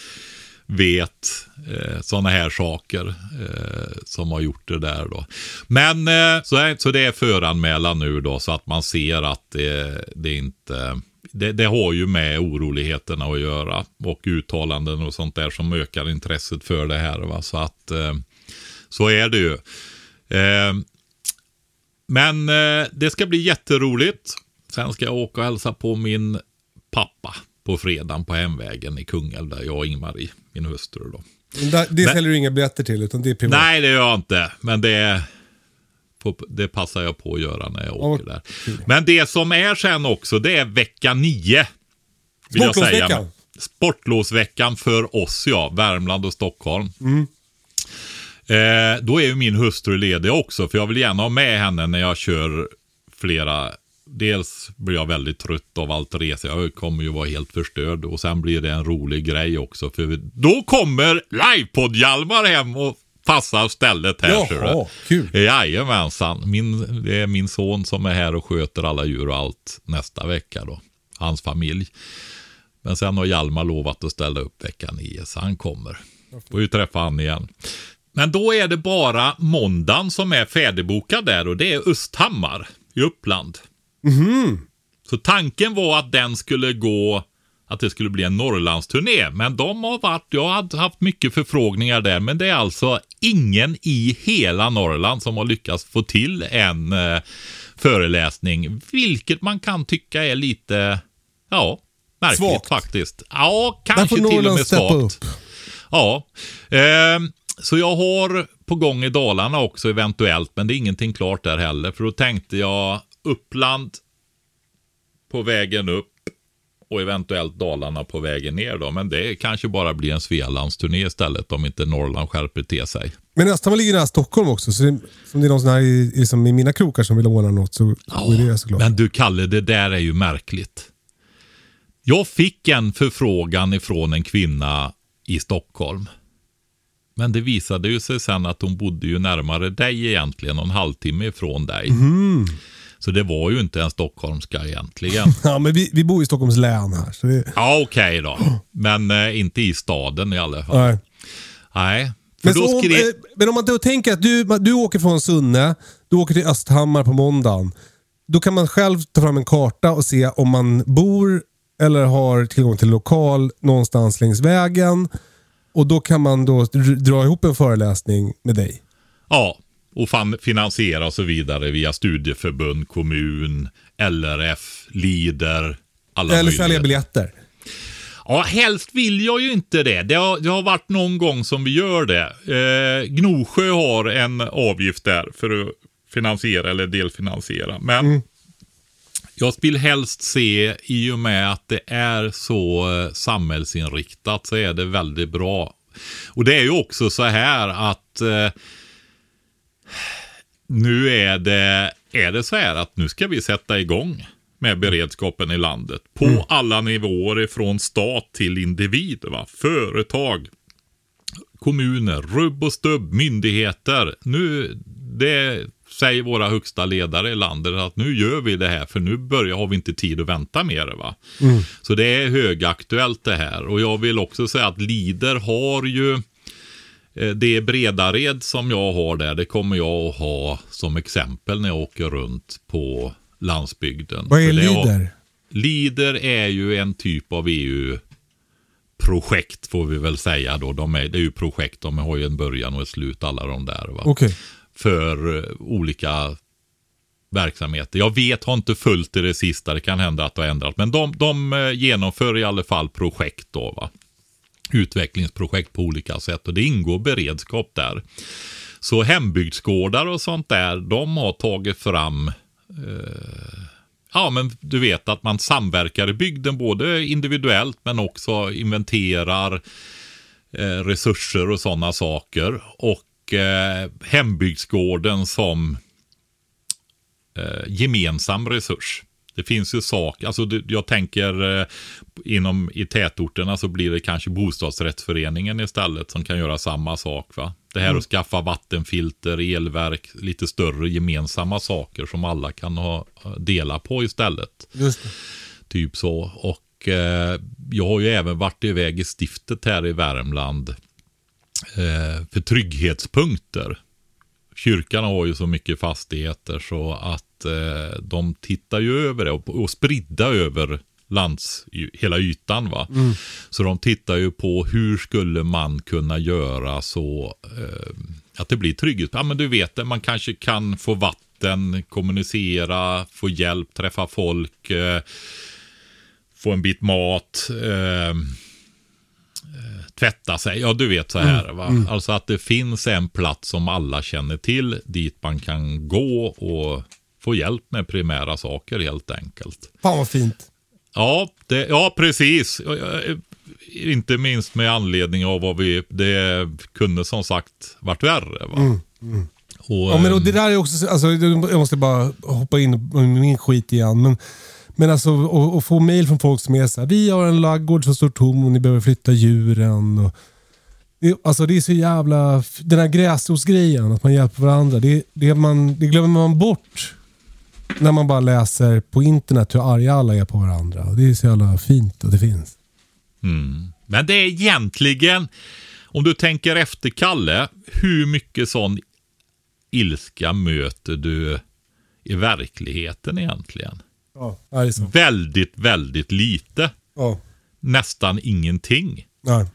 vet eh, sådana här saker eh, som har gjort det där då. Men eh, så, är, så det är föranmälan nu då så att man ser att det, det inte det, det har ju med oroligheterna att göra och uttalanden och sånt där som ökar intresset för det här. Va? Så att eh, så är det ju. Eh, men eh, det ska bli jätteroligt. Sen ska jag åka och hälsa på min pappa på fredagen på hemvägen i Kungälv där jag och Ingmarie, min hustru då. Det, det säljer du inga biljetter till, utan det är privat. Nej, det gör jag inte. Men det, på, det passar jag på att göra när jag åker där. Men det som är sen också, det är vecka nio. vill jag säga. Sportlovsveckan. Sportlovsveckan för oss, ja. Värmland och Stockholm. Eh, då är ju min hustru ledig också, för jag vill gärna ha med henne när jag kör flera. Dels blir jag väldigt trött av allt resa. Jag kommer ju vara helt förstörd. Och sen blir det en rolig grej också. För då kommer livepodd-Hjalmar hem och passar stället här. Jaha, ser du. kul. Jajamensan. Min, det är min son som är här och sköter alla djur och allt nästa vecka då. Hans familj. Men sen har Hjalmar lovat att ställa upp vecka nio, så han kommer. Får ju träffa han igen. Men då är det bara måndagen som är färdigbokad där och det är Östhammar i Uppland. Så tanken var att den skulle gå, att det skulle bli en Norrlandsturné. Men de har varit, jag har haft mycket förfrågningar där, men det är alltså ingen i hela Norrland som har lyckats få till en eh, föreläsning. Vilket man kan tycka är lite, ja, märkligt Svagt. faktiskt. Ja, kanske till och med svagt. upp. Ja, ehm, så jag har på gång i Dalarna också eventuellt, men det är ingenting klart där heller. För då tänkte jag Uppland på vägen upp och eventuellt Dalarna på vägen ner då. Men det kanske bara blir en Svealandsturné istället om inte Norrland skärper till sig. Men Östhammar ligger nära Stockholm också, så det, som det är någon sån här i, liksom i mina krokar som vill ordna något så går det såklart. Men du Kalle, det där är ju märkligt. Jag fick en förfrågan ifrån en kvinna i Stockholm. Men det visade ju sig sen att hon bodde ju närmare dig egentligen, en halvtimme ifrån dig. Mhm. Så det var ju inte en stockholmska egentligen. <laughs> Ja, men vi, vi bor i Stockholms län här. Så det, Ja, okej då. Men eh, inte i staden i alla fall. nej. Nej. Men, då så, om, skrev... eh, men om man då tänker att du, du åker från Sunne, du åker till Östhammar på måndagen. Då kan man själv ta fram en karta och se om man bor eller har tillgång till lokal någonstans längs vägen. Och då kan man då dr- dra ihop en föreläsning med dig. Ja, och fan, finansiera och så vidare via studieförbund, kommun, LRF, Lider, alla eller sälja biljetter. Ja, helst vill jag ju inte det. Det har, det har varit någon gång som vi gör det. Eh, Gnosjö har en avgift där för att finansiera eller delfinansiera. Men jag vill helst se, i och med att det är så eh, samhällsinriktat, så är det väldigt bra. Och det är ju också så här att eh, nu är det, är det så här att nu ska vi sätta igång med beredskapen i landet. På alla nivåer ifrån stat till individ. Va? Företag, kommuner, rubb och stubb, myndigheter. Nu, det säger våra högsta ledare i landet att nu gör vi det här för nu börjar, har vi inte tid att vänta mer. Va? Så det är högaktuellt det här. Och jag vill också säga att Lider har ju det Bredared som jag har där, det kommer jag att ha som exempel när jag åker runt på landsbygden. Vad är Lider? Lider är ju en typ av EU-projekt får vi väl säga då. De är, det är ju projekt, de har ju en början och ett slut alla de där. Va? Okej. För eh, olika verksamheter. Jag vet, har inte följt det, det sista, det kan hända att det har ändrat. Men de, de eh, genomför i alla fall projekt då. Va? Utvecklingsprojekt på olika sätt och det ingår beredskap där. Så hembygdsgårdar och sånt där, de har tagit fram eh, Ja, men du vet att man samverkar i bygden både individuellt men också inventerar eh, resurser och sådana saker. Och eh, hembygdsgården som eh, gemensam resurs. Det finns ju saker, alltså det, jag tänker eh, inom i tätorterna så blir det kanske bostadsrättsföreningen istället som kan göra samma sak. va. Det här att skaffa vattenfilter, elverk, lite större gemensamma saker som alla kan ha, dela på istället. Typ så. Och eh, jag har ju även varit iväg i stiftet här i Värmland eh, för trygghetspunkter. Kyrkan har ju så mycket fastigheter så att eh, de tittar ju över det och, och spridda över lands, hela ytan. va. Så de tittar ju på hur skulle man kunna göra så eh, att det blir trygghet. Ja, men du vet det, man kanske kan få vatten, kommunicera, få hjälp, träffa folk, eh, få en bit mat. Eh, eh tvätta sig. Ja, du vet så här. Mm, Va? Alltså att det finns en plats som alla känner till dit man kan gå och få hjälp med primära saker helt enkelt. Fan vad fint. Ja, det, ja precis. Inte minst med anledning av vad vi, det kunde som sagt varit värre. Va? Och, Ja, men och ehm, det där är också, alltså, jag måste bara hoppa in med min skit igen. Men, men alltså att få mail från folk som är så här, vi har en laggård som står tom och ni behöver flytta djuren. Och, alltså det är så jävla, den här gräsrotsgrejen, att man hjälper varandra. Det, det, man, det glömmer man bort när man bara läser på internet hur arga alla är på varandra. Och det är så jävla fint att det finns. Mm. Men det är egentligen, om du tänker efter Kalle, hur mycket sån ilska möter du i verkligheten egentligen? Ja. Väldigt, väldigt lite. Ja, Nästan ingenting. nej,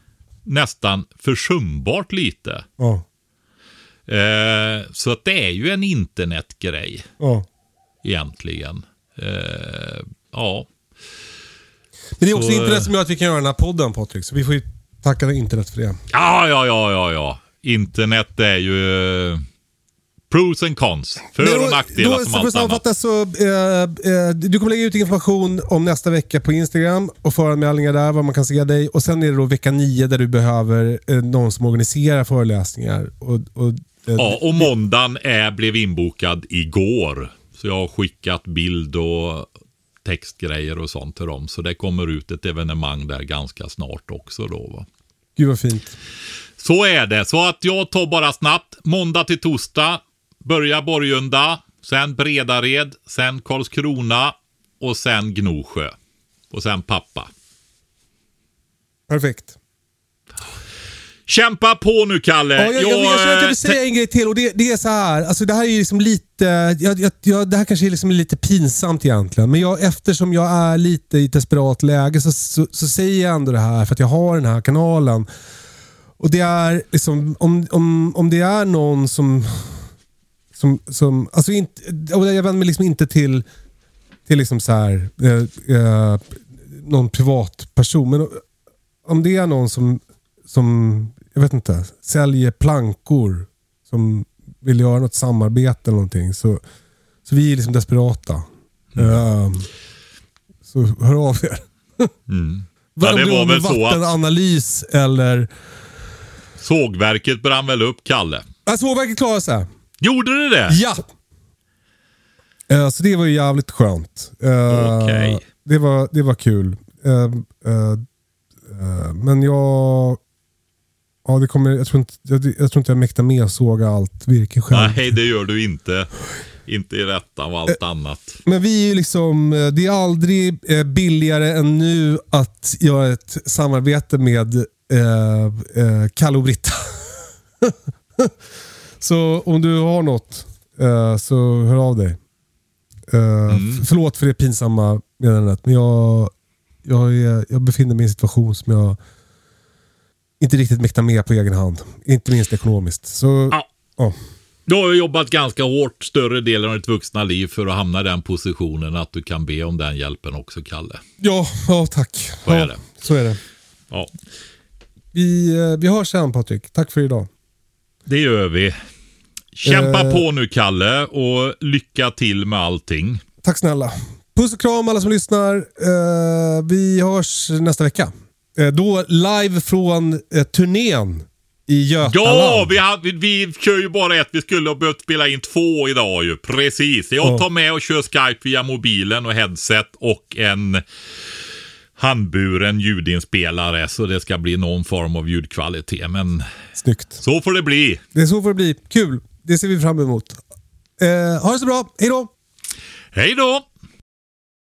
Nästan försumbart lite. ja, Eh, så att det är ju en internetgrej ja. Egentligen. Eh, ja, Men det är också Så, internet som gör att vi kan göra den här podden Patrik. Så vi får ju tacka internet för det. ja, ja, ja, ja. ja. Internet är ju eh, pros and cons. För och nackdelar då, som allt annat. så, eh, eh, du kommer lägga ut information om nästa vecka på Instagram och föranmälningar där, var man kan se dig. Och Sen är det då vecka nio där du behöver eh, någon som organiserar föreläsningar. Och, och, eh, Ja, och måndagen är, blev inbokad igår. Så jag har skickat bild och textgrejer och sånt till dem. Så det kommer ut ett evenemang där ganska snart också då. Va? Gud vad fint. Så är det. Så att jag tar bara snabbt. Måndag till torsdag. Börja Borgunda. Sen Bredared. Sen Karlskrona. Och sen Gnosjö. Och sen pappa. Perfekt. Kämpa på nu Kalle. Ja, jag, jag, jag, jag, jag eh, vill säga en grej till och det, det är så här. Alltså det här är liksom lite, jag, jag, jag, det här kanske är liksom lite pinsamt egentligen. Men jag, eftersom jag är lite i ett desperat läge så, så, så säger jag ändå det här för att jag har den här kanalen. Och det är liksom, om, om, om det är någon som, som, som alltså inte, och jag vänder mig liksom inte till, till liksom så här, eh, eh, någon privatperson. Men om det är någon som, som jag vet inte, säljer plankor som vill göra något samarbete eller någonting. Så, så vi är liksom desperata. Ehm, så hör av er. Mm. Ja, det var väl så att Vattenanalys eller... sågverket brann väl upp Kalle. Alltså Sågverket klarar sig. Gjorde det det? Ja! Eh, så det var ju jävligt skönt. Eh, Okej. det, var, det var kul. Men jag... Ja, det kommer, jag, tror inte, jag, jag tror inte jag mäktar med att såga allt virke själv. Nej, det gör du inte. Inte i rätta av allt annat. Men vi är ju liksom, eh, det är aldrig eh, billigare än nu att göra ett samarbete med eh, eh, Kalle och Britta. <laughs> så om du har något eh, så hör av dig. Eh, f- Förlåt för det pinsamma meddelandet, men jag, jag, är, jag befinner mig i en situation som jag inte riktigt mäktar med på egen hand. Inte minst ekonomiskt. Så, Ja. ja. Du har ju jobbat ganska hårt större delen av ditt vuxna liv för att hamna i den positionen att du kan be om den hjälpen också, Kalle. Ja, ja, tack. Så är ja, det. Så är det. Ja, Vi, eh, vi hörs sen Patrik. Tack för idag. det gör vi. Kämpa Eh. på nu, Kalle, och lycka till med allting. Tack snälla. Puss och kram alla som lyssnar. Eh, vi hörs nästa vecka. Eh, då live från eh, turnén i Götaland. Ja, vi, hade, vi, vi kör ju bara ett. Vi skulle ha behövt spela in två idag ju. Precis. Jag Ja. tar med och kör Skype via mobilen och headset och en handburen ljudinspelare. Så det ska bli någon form av ljudkvalitet. Men Snyggt. så får det bli. Det är så får det bli. Kul. Det ser vi fram emot. Eh, ha det så bra. Hej då! Hej då!